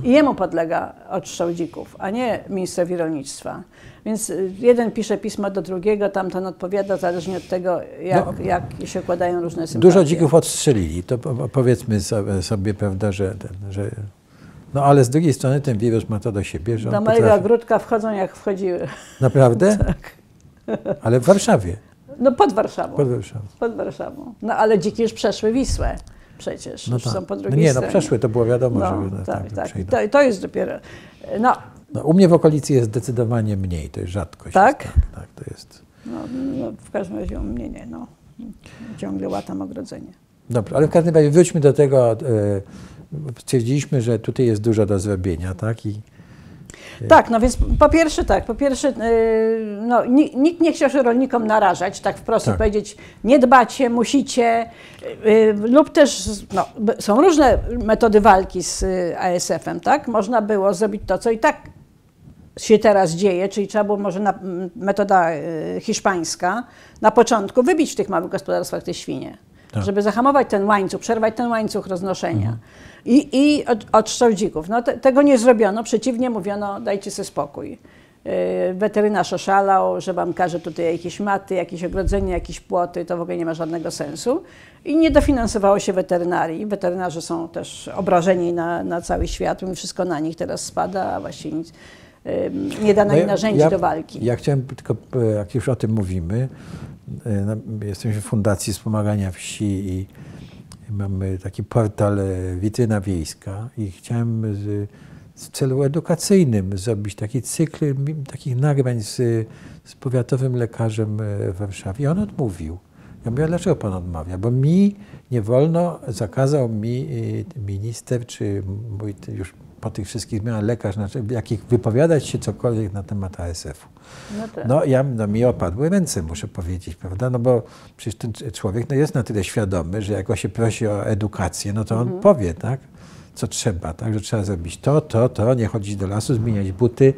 I jemu podlega odstrzał dzików, a nie ministrowi rolnictwa. Więc y, jeden pisze pismo do drugiego, tamten odpowiada, zależnie od tego, jak, No. jak się układają różne sympatie. Dużo dzików odstrzelili. To po- powiedzmy sobie, sobie prawda, że, że. No ale z drugiej strony ten wirus ma to do siebie, że Do mojego potrafi... ogródka wchodzą jak wchodziły. Naprawdę? Tak. Ale w Warszawie. No pod Warszawą. Pod Warszawą. Pod Warszawą. No ale dziki już przeszły Wisłę przecież. No tak. są po No drugiej nie, no stronie. przeszły, to było wiadomo, No, że no, tak, tak, tak. To, to jest dopiero. No, No, u mnie w okolicy jest zdecydowanie mniej, to jest rzadkość. Tak? Jest, tak, tak, to jest. no, no w każdym razie u mnie nie. No. Ciągle łatam ogrodzenie. Dobrze, ale w każdym razie wróćmy do tego. E, stwierdziliśmy, że tutaj jest dużo do zrobienia, tak? I Tak, no więc po pierwsze tak, po pierwsze yy, no, ni- nikt nie chciał się rolnikom narażać, tak wprost Tak. powiedzieć, nie dbacie, musicie, yy, lub też no, są różne metody walki z y, ASF-em, tak? Można było zrobić to, co i tak się teraz dzieje, czyli trzeba było może na, metoda y, hiszpańska, na początku wybić w tych małych gospodarstwach te świnie, Tak. żeby zahamować ten łańcuch, przerwać ten łańcuch roznoszenia. I, i od, odstrzał dzików. No, te, tego nie zrobiono, przeciwnie mówiono, dajcie sobie spokój. Yy, weterynarz oszalał, że wam każe tutaj jakieś maty, jakieś ogrodzenie, jakieś płoty, to w ogóle nie ma żadnego sensu. I nie dofinansowało się weterynarii. Weterynarze są też obrażeni na, na cały świat, i wszystko na nich teraz spada, a właściwie nic. nie dano No im ja- narzędzi ja- do walki. Ja chciałem tylko, e, jak już o tym mówimy, e, no, jesteśmy w Fundacji Wspomagania Wsi i mamy taki portal e, Witryna Wiejska i chciałem z, w celu edukacyjnym zrobić taki cykl takich nagrań z, z powiatowym lekarzem e, w Warszawie. I on odmówił. Ja mówię, "A dlaczego pan odmawia? Bo mi nie wolno, zakazał mi e, minister, czy mój już po tych wszystkich zmianach lekarz, znaczy, jakich wypowiadać się cokolwiek na temat ASF-u. No tak. No, ja, no mi opadły ręce, muszę powiedzieć, prawda? No bo przecież ten człowiek no, jest na tyle świadomy, że jak go się prosi o edukację, no to on Mhm. powie, tak? Co trzeba, tak? Że trzeba zrobić to, to, to, nie chodzić do lasu, zmieniać buty,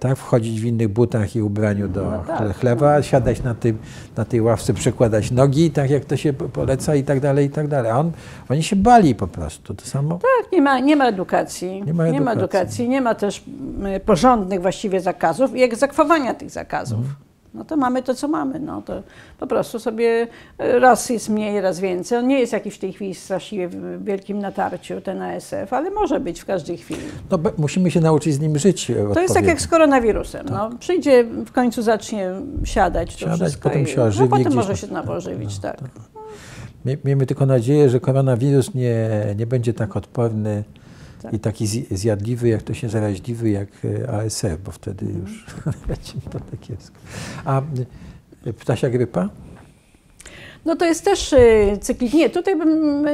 tak? Wchodzić w innych butach i ubraniu do No tak, chle- chleba, siadać na, tym, na tej ławce, przekładać nogi, tak jak to się po- poleca i tak dalej, i tak dalej. A on, oni się bali po prostu. To samo Tak, nie ma, nie ma edukacji. Nie ma Nie ma edukacji. edukacji, nie ma też mm, porządnych właściwie zakazów i egzekwowania tych zakazów. Mhm. No to mamy to, co mamy. No to po prostu sobie e, raz jest mniej, raz więcej. On nie jest jakiś w tej chwili straszliwie w wielkim natarciu, ten ASF, ale może być w każdej chwili. no, musimy się nauczyć z nim żyć. To jest tak jak z koronawirusem. No, przyjdzie, w końcu zacznie siadać to Siadać, wszystko potem się ożywi no, potem gdzieś może się znowu ożywić, tak. Mie- Miejmy tylko nadzieję, że koronawirus nie, nie będzie tak odporny Tak. i taki zj- zjadliwy, jak to się zaraźliwy, jak e, ASF, bo wtedy Mhm. już będzie to tak kiepsko. A y, ptasia grypa? No to jest też y, cyklik. Nie, tutaj bym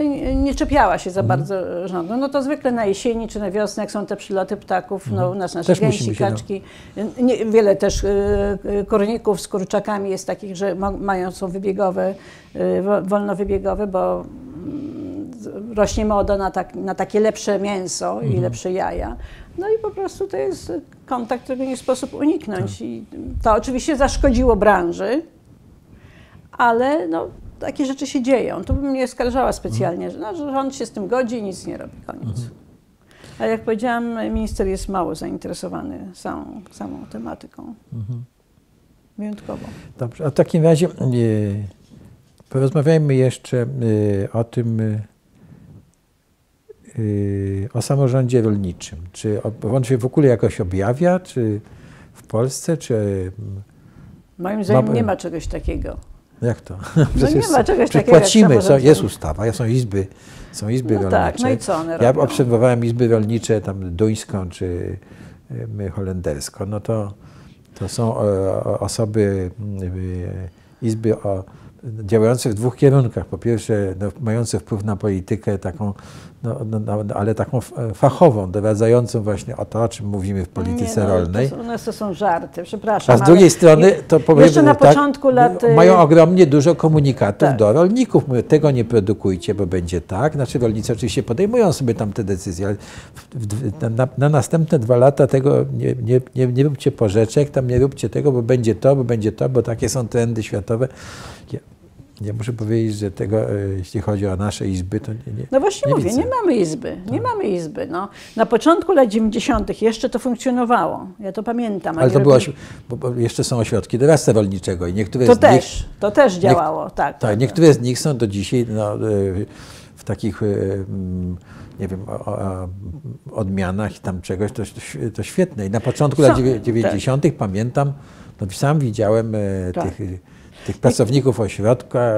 nie czepiała się za Mhm. bardzo rządu. No to zwykle na jesieni czy na wiosnę, jak są te przyloty ptałków, no u nas nasze Mhm. Też gęsi, kaczki. Nie, wiele też korników z kurczakami jest takich, że ma, mają, są wybiegowe, y, wo- wolnowybiegowe, bo rośnie moda na, tak, na takie lepsze mięso i Mhm. lepsze jaja. No i po prostu to jest kontakt, którego nie sposób uniknąć. Tak. I to oczywiście zaszkodziło branży, ale no, takie rzeczy się dzieją. Tu bym nie skarżała specjalnie, że, no, że rząd się z tym godzi i nic nie robi, koniec. Mhm. Ale jak powiedziałam, minister jest mało zainteresowany samą, samą tematyką. Mhm. Wyjątkowo. Dobrze, a w takim razie y, porozmawiajmy jeszcze y, o tym, y, o samorządzie rolniczym. Czy on się w ogóle jakoś objawia, czy w Polsce, czy y, Moim zdaniem Ma- nie ma czegoś takiego. Jak to? No nie ma czegoś takiego płacimy, są, jest ustawa, są izby, są izby No rolnicze. tak, no i co one Ja robią? obserwowałem izby rolnicze, tam duńską czy y, holenderską, no to, to są e, osoby, y, izby o, działające w dwóch kierunkach. Po pierwsze, no, mające wpływ na politykę taką, no, no, no, ale taką f- fachową, doradzającą właśnie o to, o czym mówimy w polityce nie, no, rolnej. To, są- one to są żarty, przepraszam. A z drugiej strony, to powiem Jeszcze na tak, początku lat... y, Mają ogromnie dużo komunikatów Tak. do rolników. Mówią, tego nie produkujcie, bo będzie tak. Znaczy rolnicy oczywiście podejmują sobie tam te decyzje, ale w, w, na, na następne dwa lata tego nie, nie, nie, nie róbcie porzeczek, tam nie róbcie tego, bo będzie to, bo będzie to, bo takie są trendy światowe. Ja, muszę powiedzieć, że tego, e, jeśli chodzi o nasze izby, to nie, nie No właśnie nie mówię, widzę. nie mamy izby, nie mamy izby. No. Na początku lat 90. jeszcze to funkcjonowało, ja to pamiętam. Ale to oświ- bo, jeszcze są ośrodki doradztwa rolniczego i niektóre To z nich też, to też działało, tak. Tak, niektóre z nich są do dzisiaj no, y, w takich, y, mm, nie wiem, o, o, odmianach i tam czegoś, to, to świetne. I na początku Są, lat dziewię- tak. 90. pamiętam, no, sam widziałem Tak. tych, tych pracowników ośrodka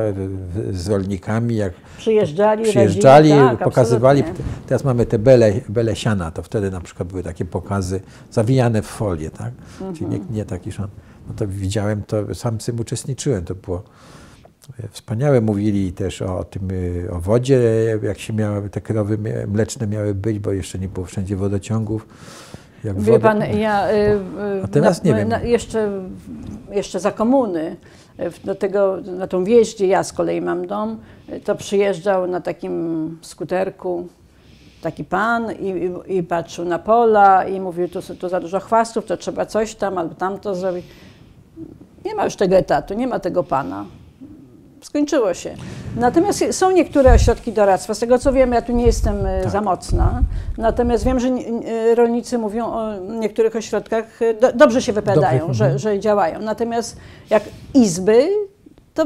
z rolnikami, jak Przyjeżdżali, przyjeżdżali, tak, pokazywali. absolutnie. Teraz mamy te bele, bele siana, to wtedy na przykład były takie pokazy zawijane w folię, tak? Czyli nie, nie taki szan. No to widziałem, to sam w tym uczestniczyłem, to było e, wspaniałe. Mówili też o tym, y, o wodzie, jak się miały, te krowy mleczne miały być, bo jeszcze nie było wszędzie wodociągów. Jak Wie pan, ja y, y, A teraz nie wiem. Jeszcze, jeszcze za komuny, do tego, na tą wieś, gdzie ja z kolei mam dom, y, to przyjeżdżał na takim skuterku taki pan i, i, i patrzył na pola i mówił, tu, tu za dużo chwastów, to trzeba coś tam albo tamto zrobić. Nie ma już tego etatu, nie ma tego pana. Skończyło się. Natomiast są niektóre ośrodki doradztwa. Z tego co wiem, ja tu nie jestem e, Tak. za mocna. Natomiast wiem, że e, rolnicy mówią o niektórych ośrodkach, e, do, dobrze się wypowiadają, że, mhm. że działają. Natomiast jak izby, to,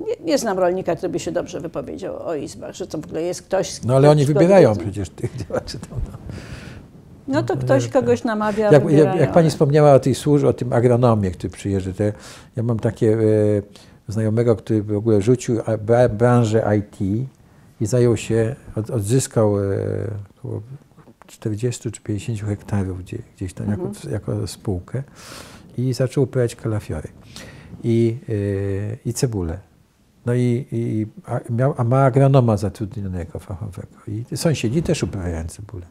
nie, nie znam rolnika, który by się dobrze wypowiedział o izbach, że to w ogóle jest ktoś. No ale oni wybierają przecież tych działaczy tam. No. No to ktoś kogoś namawia, Jak, jak, jak pani wspomniała o tej służbie, o tym agronomie, który przyjeżdża, ja mam takie e, znajomego, który w ogóle rzucił branżę IT i zajął się, od, odzyskał e, około 40 czy 50 hektarów gdzie, gdzieś tam jako, jako spółkę i zaczął uprawiać kalafiory i, e, i cebulę. No i, i a, miał, a ma agronoma zatrudnionego fachowego. I sąsiedzi też uprawiają cebulę.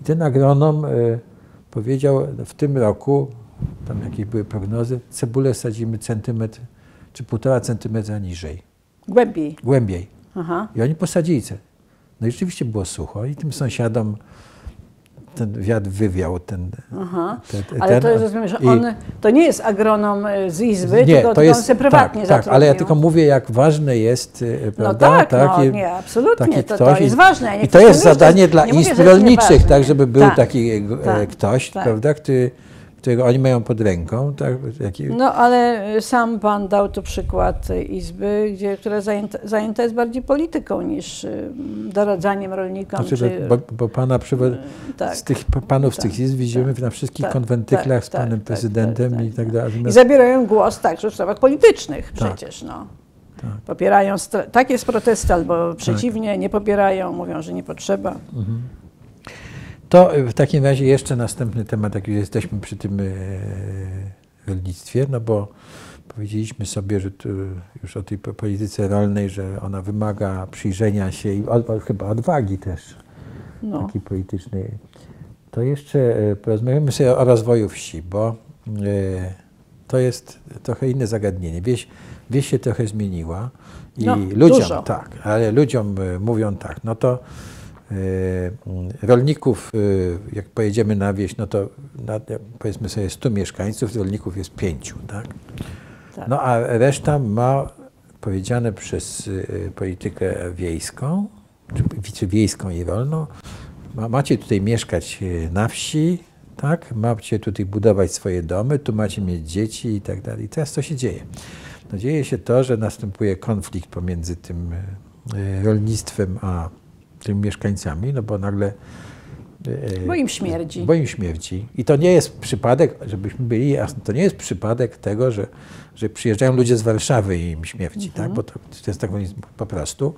I ten agronom e, powiedział, w tym roku, tam jakieś były prognozy, cebulę sadzimy centymetr czy półtora centymetra niżej, Głębiej. głębiej. Aha. I oni posadzili ce. No i rzeczywiście było sucho i tym sąsiadom ten wiatr wywiał ten... Aha. ten, ten Ale to jest, rozumiem, że on to nie jest agronom y, z izby, nie, tylko to on jest, się prywatnie tak, tak, ale ja tylko mówię, jak ważne jest, e, No prawda? tak, no, i- nie, absolutnie, taki to, ktoś to jest ważne. Ja I to jest zadanie jest- dla izb jest rolniczych, tak, żeby był Tak, taki e, tak, ktoś, tak. prawda, który, którego oni mają pod ręką, tak, No ale y, sam pan dał tu przykład y, izby, gdzie, która zajęta, zajęta jest bardziej polityką niż y, doradzaniem rolnikom. znaczy, czy, bo, bo pana przywo- tak. z tych panów z tak, tych izb widzimy tak, na wszystkich tak, konwentyklach tak, z panem tak, tak, prezydentem tak, i tak, tak dalej. I zabierają głos także w sprawach politycznych Tak. przecież. No. Tak. Popierają tak jest protesty, albo przeciwnie, nie popierają, mówią, że nie potrzeba. Mhm. To w takim razie jeszcze następny temat, jak już jesteśmy przy tym e, rolnictwie, no bo powiedzieliśmy sobie, że już o tej po- polityce rolnej, że ona wymaga przyjrzenia się i od, chyba odwagi też No. takiej politycznej. To jeszcze e, porozmawiamy sobie o rozwoju wsi, bo e, to jest trochę inne zagadnienie. Wieś, wieś się trochę zmieniła i No, ludziom, dużo. tak, ale ludziom mówią tak, no to rolników, e, jak pojedziemy na wieś, no to na, powiedzmy sobie 100 mieszkańców, rolników jest pięciu, tak? Tak. No a reszta ma powiedziane przez y, politykę wiejską, czy, wiejską i rolną, ma, macie tutaj mieszkać na wsi, tak? Macie tutaj budować swoje domy, tu macie mieć dzieci i tak dalej. I teraz co się dzieje? No dzieje się to, że następuje konflikt pomiędzy tym rolnictwem a tymi mieszkańcami, no bo nagle y, Bo im śmierdzi. bo im śmierdzi. I to nie jest przypadek, żebyśmy byli jasni, to nie jest przypadek tego, że, że przyjeżdżają ludzie z Warszawy i im śmierdzi, tak? bo to, to jest tak po prostu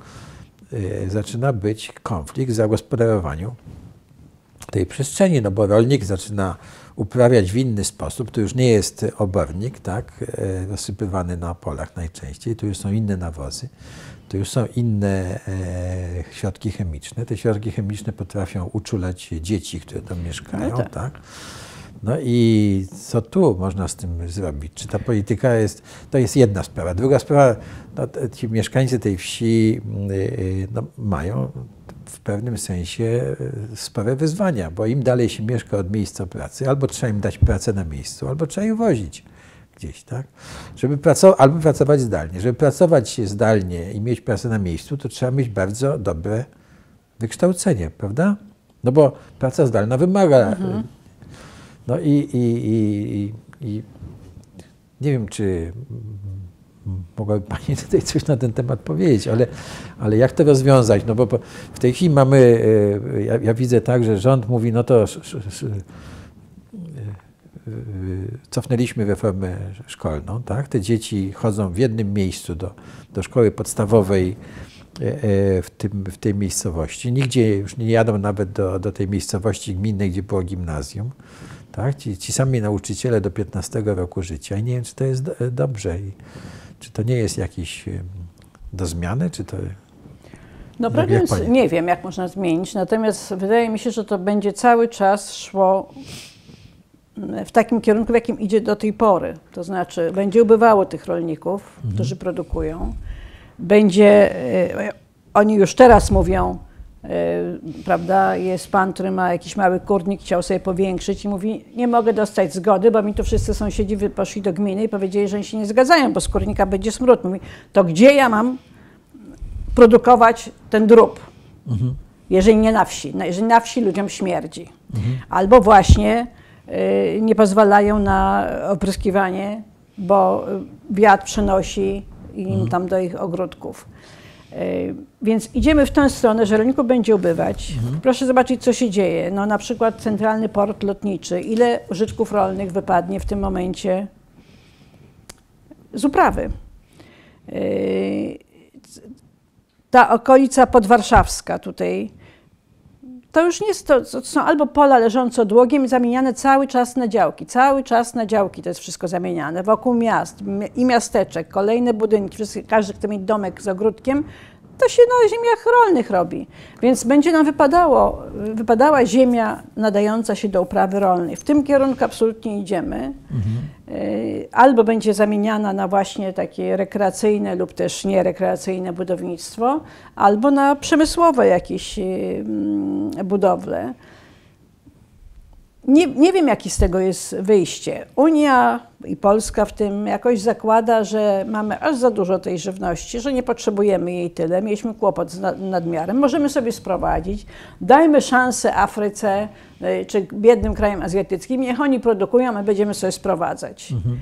y, zaczyna być konflikt w zagospodarowaniu tej przestrzeni, no bo rolnik zaczyna uprawiać w inny sposób, to już nie jest obornik, tak, e, rozsypywany na polach najczęściej, tu już są inne nawozy, to już są inne e, środki chemiczne. Te środki chemiczne potrafią uczulać dzieci, które tam mieszkają, No tak. tak. No i co tu można z tym zrobić? Czy ta polityka jest, to jest jedna sprawa. Druga sprawa, no, ci mieszkańcy tej wsi y, y, no, mają w pewnym sensie y, spore wyzwania, bo im dalej się mieszka od miejsca pracy, albo trzeba im dać pracę na miejscu, albo trzeba ich wozić gdzieś, tak? Żeby pracować, albo pracować zdalnie. Żeby pracować zdalnie i mieć pracę na miejscu, to trzeba mieć bardzo dobre wykształcenie, prawda? No bo praca zdalna wymaga. No i, i, i, i, nie wiem, czy mogłaby Pani tutaj coś na ten temat powiedzieć, ale, ale jak to rozwiązać? No bo w tej chwili mamy, e, ja, ja widzę tak, że rząd mówi, no to e, cofnęliśmy reformę szkolną, tak? Te dzieci chodzą w jednym miejscu do, do szkoły podstawowej e, e, w, tym, w tej miejscowości. Nigdzie już nie jadą nawet do, do tej miejscowości gminnej, gdzie było gimnazjum. Tak? Ci, ci sami nauczyciele do 15 roku życia. I nie wiem, czy to jest do, dobrze. I czy to nie jest jakiś do zmiany, czy to... No pani? nie wiem, jak można zmienić, natomiast wydaje mi się, że to będzie cały czas szło w takim kierunku, w jakim idzie do tej pory. To znaczy, będzie ubywało tych rolników, Mhm. którzy produkują. Będzie, e, oni już teraz mówią, e, prawda, jest pan, który ma jakiś mały kurnik, chciał sobie powiększyć i mówi, nie mogę dostać zgody, bo mi tu wszyscy sąsiedzi poszli do gminy i powiedzieli, że oni się nie zgadzają, bo z kurnika będzie smród. Mówi, to gdzie ja mam produkować ten drób, jeżeli nie na wsi. Jeżeli na wsi ludziom śmierdzi. Albo właśnie nie pozwalają na opryskiwanie, bo y, wiatr przenosi im tam do ich ogródków. Więc idziemy w tę stronę, że rolników będzie ubywać. Mhm. Proszę zobaczyć, co się dzieje. No, na przykład centralny port lotniczy. Ile użytków rolnych wypadnie w tym momencie z uprawy? Ta okolica podwarszawska tutaj, to już nie jest to, to są albo pola leżące odłogiem i zamieniane cały czas na działki. Cały czas na działki to jest wszystko zamieniane. Wokół miast i miasteczek, kolejne budynki, każdy chce mieć domek z ogródkiem, to się na ziemiach rolnych robi. Więc będzie nam wypadało, wypadała ziemia nadająca się do uprawy rolnej. W tym kierunku absolutnie idziemy. Mhm. Y, albo będzie zamieniana na właśnie takie rekreacyjne lub też nierekreacyjne budownictwo, albo na przemysłowe jakieś y, mm, budowle. Nie, nie wiem, jaki z tego jest wyjście. Unia i Polska w tym jakoś zakłada, że mamy aż za dużo tej żywności, że nie potrzebujemy jej tyle. Mieliśmy kłopot z nadmiarem. Możemy sobie sprowadzić. Dajmy szansę Afryce y, czy biednym krajom azjatyckim. Niech oni produkują, my będziemy sobie sprowadzać. Mhm.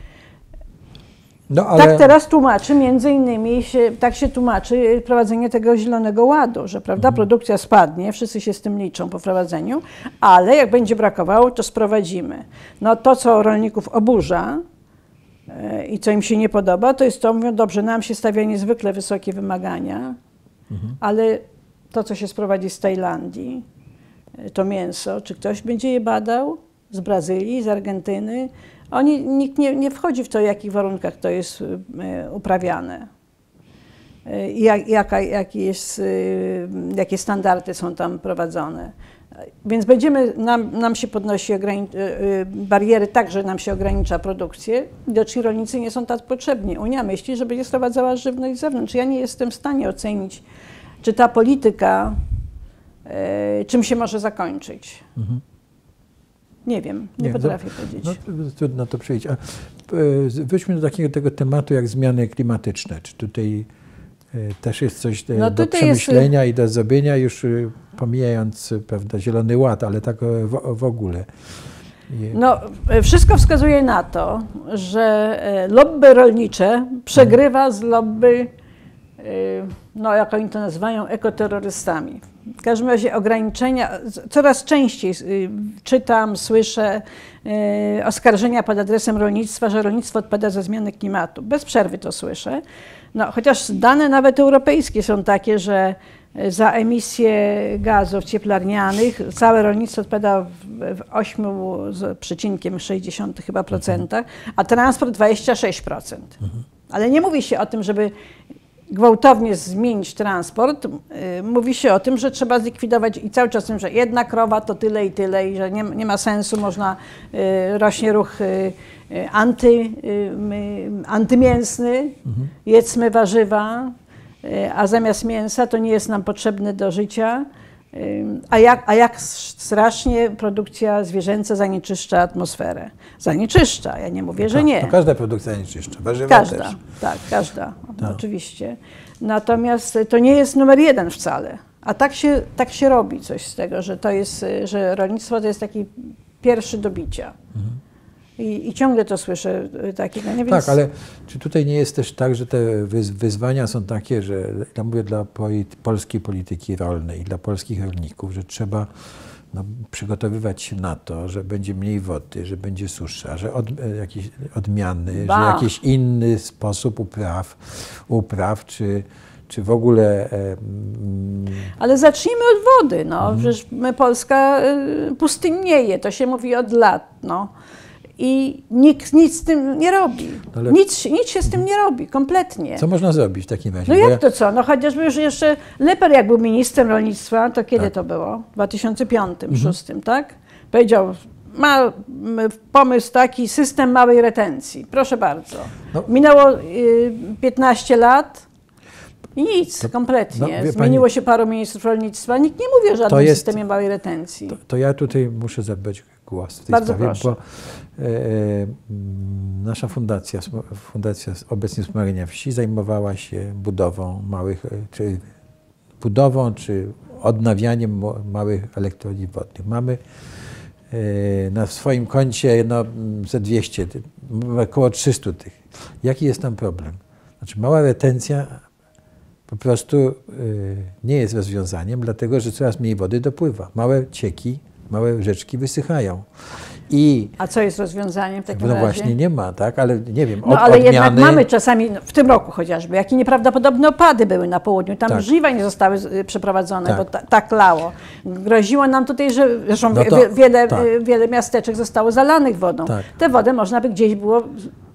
No, ale... Tak teraz tłumaczy, między innymi, się, tak się tłumaczy prowadzenie tego Zielonego Ładu, że prawda, mhm. produkcja spadnie, wszyscy się z tym liczą po wprowadzeniu, ale jak będzie brakowało, to sprowadzimy. No to, co rolników oburza yy, i co im się nie podoba, to jest to, mówią, dobrze, nam się stawia niezwykle wysokie wymagania, mhm. ale to, co się sprowadzi z Tajlandii, yy, to mięso, czy ktoś będzie je badał z Brazylii, z Argentyny, oni, nikt nie, nie wchodzi w to, w jakich warunkach to jest e, uprawiane. E, jak, jaka, jaki jest, jakie standardy są tam prowadzone. Więc będziemy, nam, nam się podnosi bariery tak, że nam się ogranicza produkcję. Widoczni rolnicy nie są tak potrzebni. Unia myśli, że będzie sprowadzała żywność z zewnątrz. Ja nie jestem w stanie ocenić, czy ta polityka czym się może zakończyć. Mhm. Nie wiem, nie, nie potrafię no, powiedzieć. No, trudno to przejść. A, e, weźmy do takiego tego tematu jak zmiany klimatyczne. Czy tutaj e, też jest coś no do przemyślenia jest... i do zrobienia, już e, pomijając prawda, Zielony Ład, ale tak w, w ogóle. No, wszystko wskazuje na to, że lobby rolnicze przegrywa z lobby, no jak oni to nazywają, ekoterrorystami. W każdym razie ograniczenia, coraz częściej y, czytam, słyszę y, oskarżenia pod adresem rolnictwa, że rolnictwo odpada za zmiany klimatu. Bez przerwy to słyszę. No, chociaż dane nawet europejskie są takie, że za emisję gazów cieplarnianych całe rolnictwo odpada w, w 8 z przecinkiem 60 chyba procentach, a transport 26%. Mhm. Ale nie mówi się o tym, żeby gwałtownie zmienić transport, y, mówi się o tym, że trzeba zlikwidować i cały czas tym, że jedna krowa to tyle i tyle i że nie, nie ma sensu, można, y, rośnie ruch y, anty, antymięsny, mhm. jedzmy warzywa, a zamiast mięsa to nie jest nam potrzebne do życia. A jak, a jak strasznie produkcja zwierzęca zanieczyszcza atmosferę? Zanieczyszcza, ja nie mówię, no że nie. To każda produkcja zanieczyszcza, warzywa Każda, też. tak, każda, tak. oczywiście. Natomiast to nie jest numer jeden wcale. A tak się, tak się robi coś z tego, że to jest, że rolnictwo to jest taki pierwszy do bicia. Mhm. I, I, ciągle to słyszę y, takiego. Nie? Więc... Tak, ale czy tutaj nie jest też tak, że te wyzwania są takie, że ja mówię dla polskiej polityki rolnej, dla polskich rolników, że trzeba no, przygotowywać się na to, że będzie mniej wody, że będzie susza, że od, e, jakieś odmiany, ba. że jakiś inny sposób upraw, upraw czy, czy w ogóle. E, mm, Ale zacznijmy od wody. No. Mhm. Przecież my Polska y, pustynieje, to się mówi od lat. No i nikt nic z tym nie robi. Ale... Nic, nic się z tym nie robi, kompletnie. Co można zrobić w takim razie? No jak ja... to co? No chociażby już jeszcze Leper jak był ministrem rolnictwa, to kiedy tak. to było? W 2005, 2006, mhm. tak? Powiedział, ma pomysł taki, system małej retencji. Proszę bardzo. No. Minęło y, 15 lat, i nic, to, kompletnie. No, Zmieniło pani, się paru ministrów rolnictwa. Nikt nie mówi o żadnym jest, systemie małej retencji. To, to, ja tutaj muszę zabrać głos w tej Bardzo sprawie, proszę. bo e, e, nasza fundacja, fundacja obecnie Wspomagania Wsi zajmowała się budową małych, e, czy budową, czy odnawianiem małych elektrowni wodnych. Mamy na swoim koncie no, ze 200, około 300 tych. Jaki jest tam problem? Znaczy mała retencja po prostu y, nie jest rozwiązaniem, dlatego że coraz mniej wody dopływa. Małe cieki, małe rzeczki wysychają. I A co jest rozwiązaniem w takim no razie? właśnie nie ma, tak? Ale nie wiem, No od, ale odmiany... jednak mamy czasami, no, w tym roku chociażby, jakie nieprawdopodobne opady były na południu. Tam Tak. żniwa nie zostały y, przeprowadzone, Tak. bo ta, tak lało. Groziło nam tutaj, że zresztą No to- wie, wiele, tak. y, wiele miasteczek zostało zalanych wodą. Tak. Tę wodę można by gdzieś było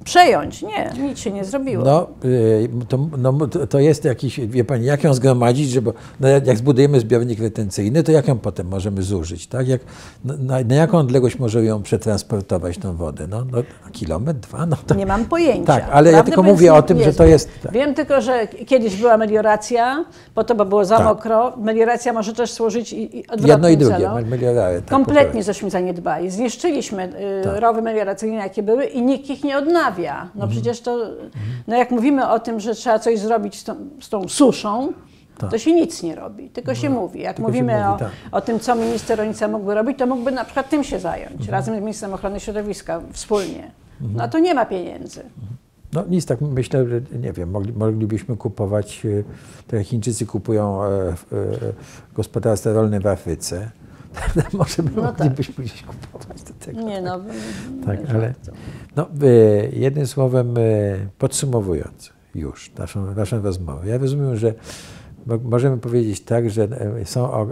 przejąć. Nie, nic się nie zrobiło. No, y, to, no, to- jest jakiś, wie Pani, jak ją zgromadzić, żeby, no, jak zbudujemy zbiornik retencyjny, to jak ją potem możemy zużyć, tak? Jak, na, na, na jaką odległość możemy ją przetransportować, tą wodę? No, no kilometr, dwa? No to, Nie mam pojęcia. Tak, ale ja Prawdę tylko mówiąc, mówię o tym, nie że to jest- tak. Wiem tylko, że kiedyś była melioracja, po to, bo było za Tak. mokro. Melioracja może też służyć i, i odwrotnym jedno i drugie. Tak, Kompletnie żeśmy zaniedbali. Zniszczyliśmy y, Tak. rowy melioracyjne, jakie były i nikt ich nie odnawia. No przecież to, no jak mówimy o tym, że trzeba coś zrobić z tą, z tą suszą, Tak. to się nic nie robi, tylko się mówi. Jak mówimy mówi, o, tak. o tym, co minister rolnictwa mógłby robić, to mógłby na przykład tym się zająć, razem z ministrem ochrony środowiska, wspólnie. No a to nie ma pieniędzy. No nic, tak myślę, że nie wiem, mogli, moglibyśmy kupować, e, tak jak Chińczycy kupują e, e, gospodarstwa rolne w Afryce. Może by No tak. moglibyśmy gdzieś kupować do tego. Nie no, Tak, ale no, e, jednym słowem, e, podsumowując już naszą, naszą rozmowę, ja rozumiem, że mo- możemy powiedzieć tak, że e, są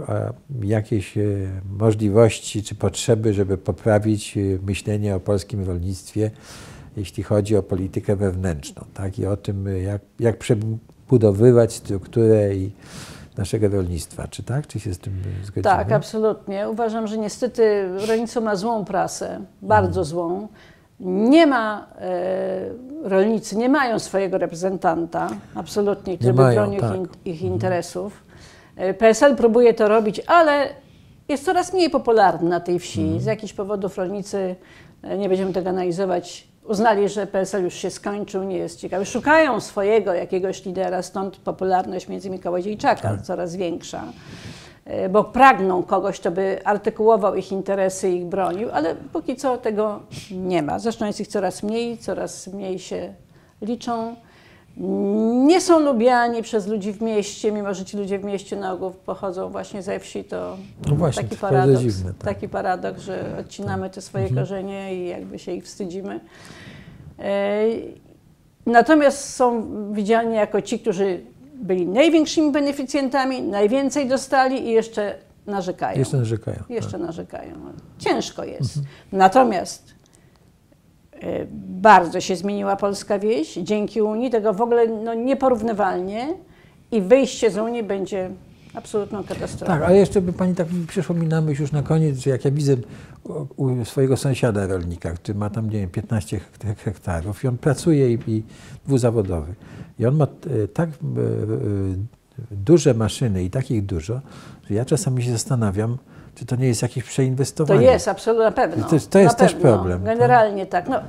jakieś możliwości czy potrzeby, żeby poprawić myślenie o polskim rolnictwie, jeśli chodzi o politykę wewnętrzną, tak, i o tym, jak, jak przebudowywać strukturę i naszego rolnictwa. Czy tak? Czy się z tym zgodzimy? Tak, absolutnie. Uważam, że niestety rolnictwo ma złą prasę, bardzo Mhm. złą. Nie ma, e, rolnicy nie mają swojego reprezentanta, absolutnie, który by bronił tak. ich, ich interesów. E, PSL próbuje to robić, ale jest coraz mniej popularny na tej wsi. Mhm. Z jakichś powodów rolnicy, e, nie będziemy tego analizować, uznali, że PSL już się skończył, nie jest ciekawy. Szukają swojego jakiegoś lidera, stąd popularność między innymi Kołodziejczaka Tak. coraz większa. E, Bo pragną kogoś, kto by artykułował ich interesy i ich bronił, ale póki co tego nie ma. Zresztą jest ich coraz mniej, coraz mniej się liczą. Nie są lubiani przez ludzi w mieście, mimo że ci ludzie w mieście na ogół pochodzą właśnie ze wsi, to No właśnie, taki to paradoks, dziwne, tak. taki paradoks, że odcinamy te swoje Mhm. korzenie i jakby się ich wstydzimy. E, Natomiast są widziani jako ci, którzy byli największymi beneficjentami, najwięcej dostali i jeszcze narzekają. Jeszcze narzekają. Jeszcze tak. narzekają. Ciężko jest. Mhm. Natomiast bardzo się zmieniła polska wieś dzięki Unii, tego w ogóle no, nieporównywalnie i wyjście z Unii będzie absolutną katastrofą. Tak, ale jeszcze by Pani tak przyszło mi na myśl już na koniec, że jak ja widzę swojego sąsiada rolnika, który ma tam, nie wiem, 15 hek- hektarów i on pracuje i, i dwuzawodowy. I on ma e, tak e, e, duże maszyny i takich dużo, że ja czasami się zastanawiam, czy to nie jest jakieś To przeinwestowanie. jest, absolutnie, na pewno. To jest- to jest na też pewno. problem, tak? Generalnie tak. No,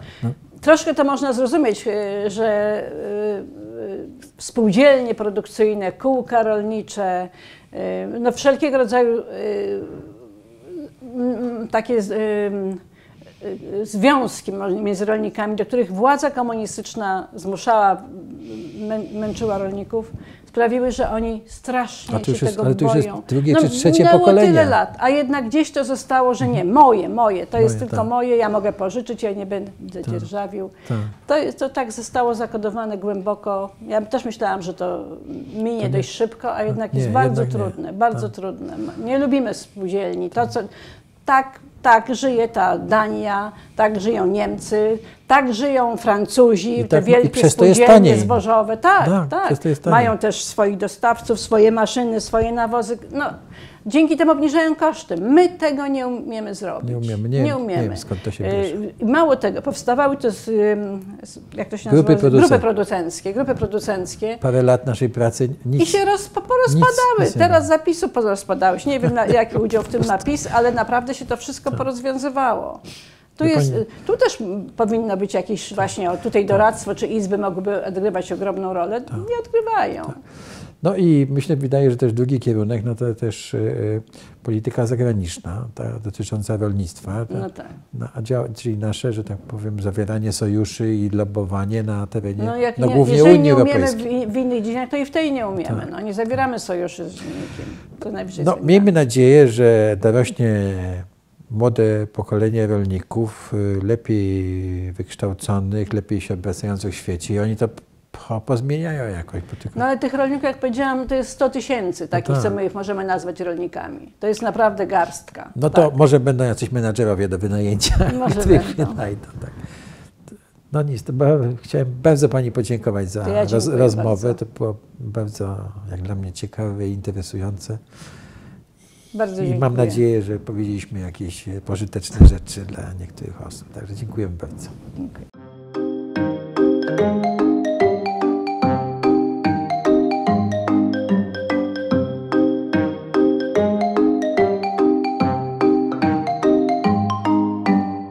Troszkę to można zrozumieć, y, że y, y, spółdzielnie produkcyjne, kółka rolnicze, no wszelkiego rodzaju takie związki między rolnikami, do których władza komunistyczna zmuszała, mę- męczyła rolników, sprawiły, że oni strasznie się jest- tego ale już jest boją. drugie czy trzecie pokolenie. tyle lat, a jednak gdzieś to zostało, że nie, moje, moje, to jest Moje, tylko tak. moje, ja mogę pożyczyć, ja nie będę dzierżawił. Tak. To, jest, to tak zostało zakodowane głęboko. Ja też myślałam, że to minie dość szybko, a jednak nie, jest bardzo jednak nie. trudne, bardzo Tak. trudne. Nie lubimy spółdzielni. To, co, tak, tak żyje ta Dania, tak żyją Niemcy, tak żyją Francuzi, I te tak- i wielkie jest spółdzielnie zbożowe. Tak, Tak, tak. Mają też swoich dostawców, swoje maszyny, swoje nawozy. No, dzięki temu obniżają koszty. My tego nie umiemy zrobić. Nie umiemy, nie nie umiemy. wiem, skąd to się bierze. Mało tego, powstawały to, z, jak to się Grupy nazywa? producent- grupy producenckie. Grupy producenckie. Parę lat naszej pracy nic. I się roz, porozpadały. nic nie Teraz zapisu porozpadały się. Nie wiem, na, jaki udział w tym ma PiS, ale naprawdę się to wszystko porozwiązywało. Tu, jest, pani- tu też powinno być jakieś właśnie o, tutaj doradztwo, czy izby mogłyby odgrywać ogromną rolę. Nie odgrywają. No i myślę, wydaje, że też drugi kierunek, no to też y, polityka zagraniczna, ta dotycząca rolnictwa. Ta, No tak. no, a działa, czyli nasze, że tak powiem, zawieranie sojuszy i lobbowanie na terenie, No, jak no nie, głównie Unii nie umiemy w, Europejskiej. w innych dziedzinach, to i w tej nie umiemy. Tak. No, nie zawieramy sojuszy z nikim. To najwyżej No, miejmy nadzieję, że dorośnie młode pokolenie rolników, y, lepiej wykształconych, lepiej się obracających w świecie i oni to po, pozmieniają jakoś. Bo tylko... No ale tych rolników, jak powiedziałam, to jest 100 tysięcy takich, tak. co my ich możemy nazwać rolnikami. To jest naprawdę garstka. No to tak. może będą jacyś menadżerowie do wynajęcia, Może których będą. wynajdą. Tak. No nic, to chciałem bardzo Pani podziękować za To ja roz, rozmowę. bardzo. To było bardzo, jak dla mnie, ciekawe i interesujące. Bardzo I dziękuję. mam nadzieję, że powiedzieliśmy jakieś e, pożyteczne rzeczy dla niektórych osób. Także dziękujemy bardzo. Dziękuję.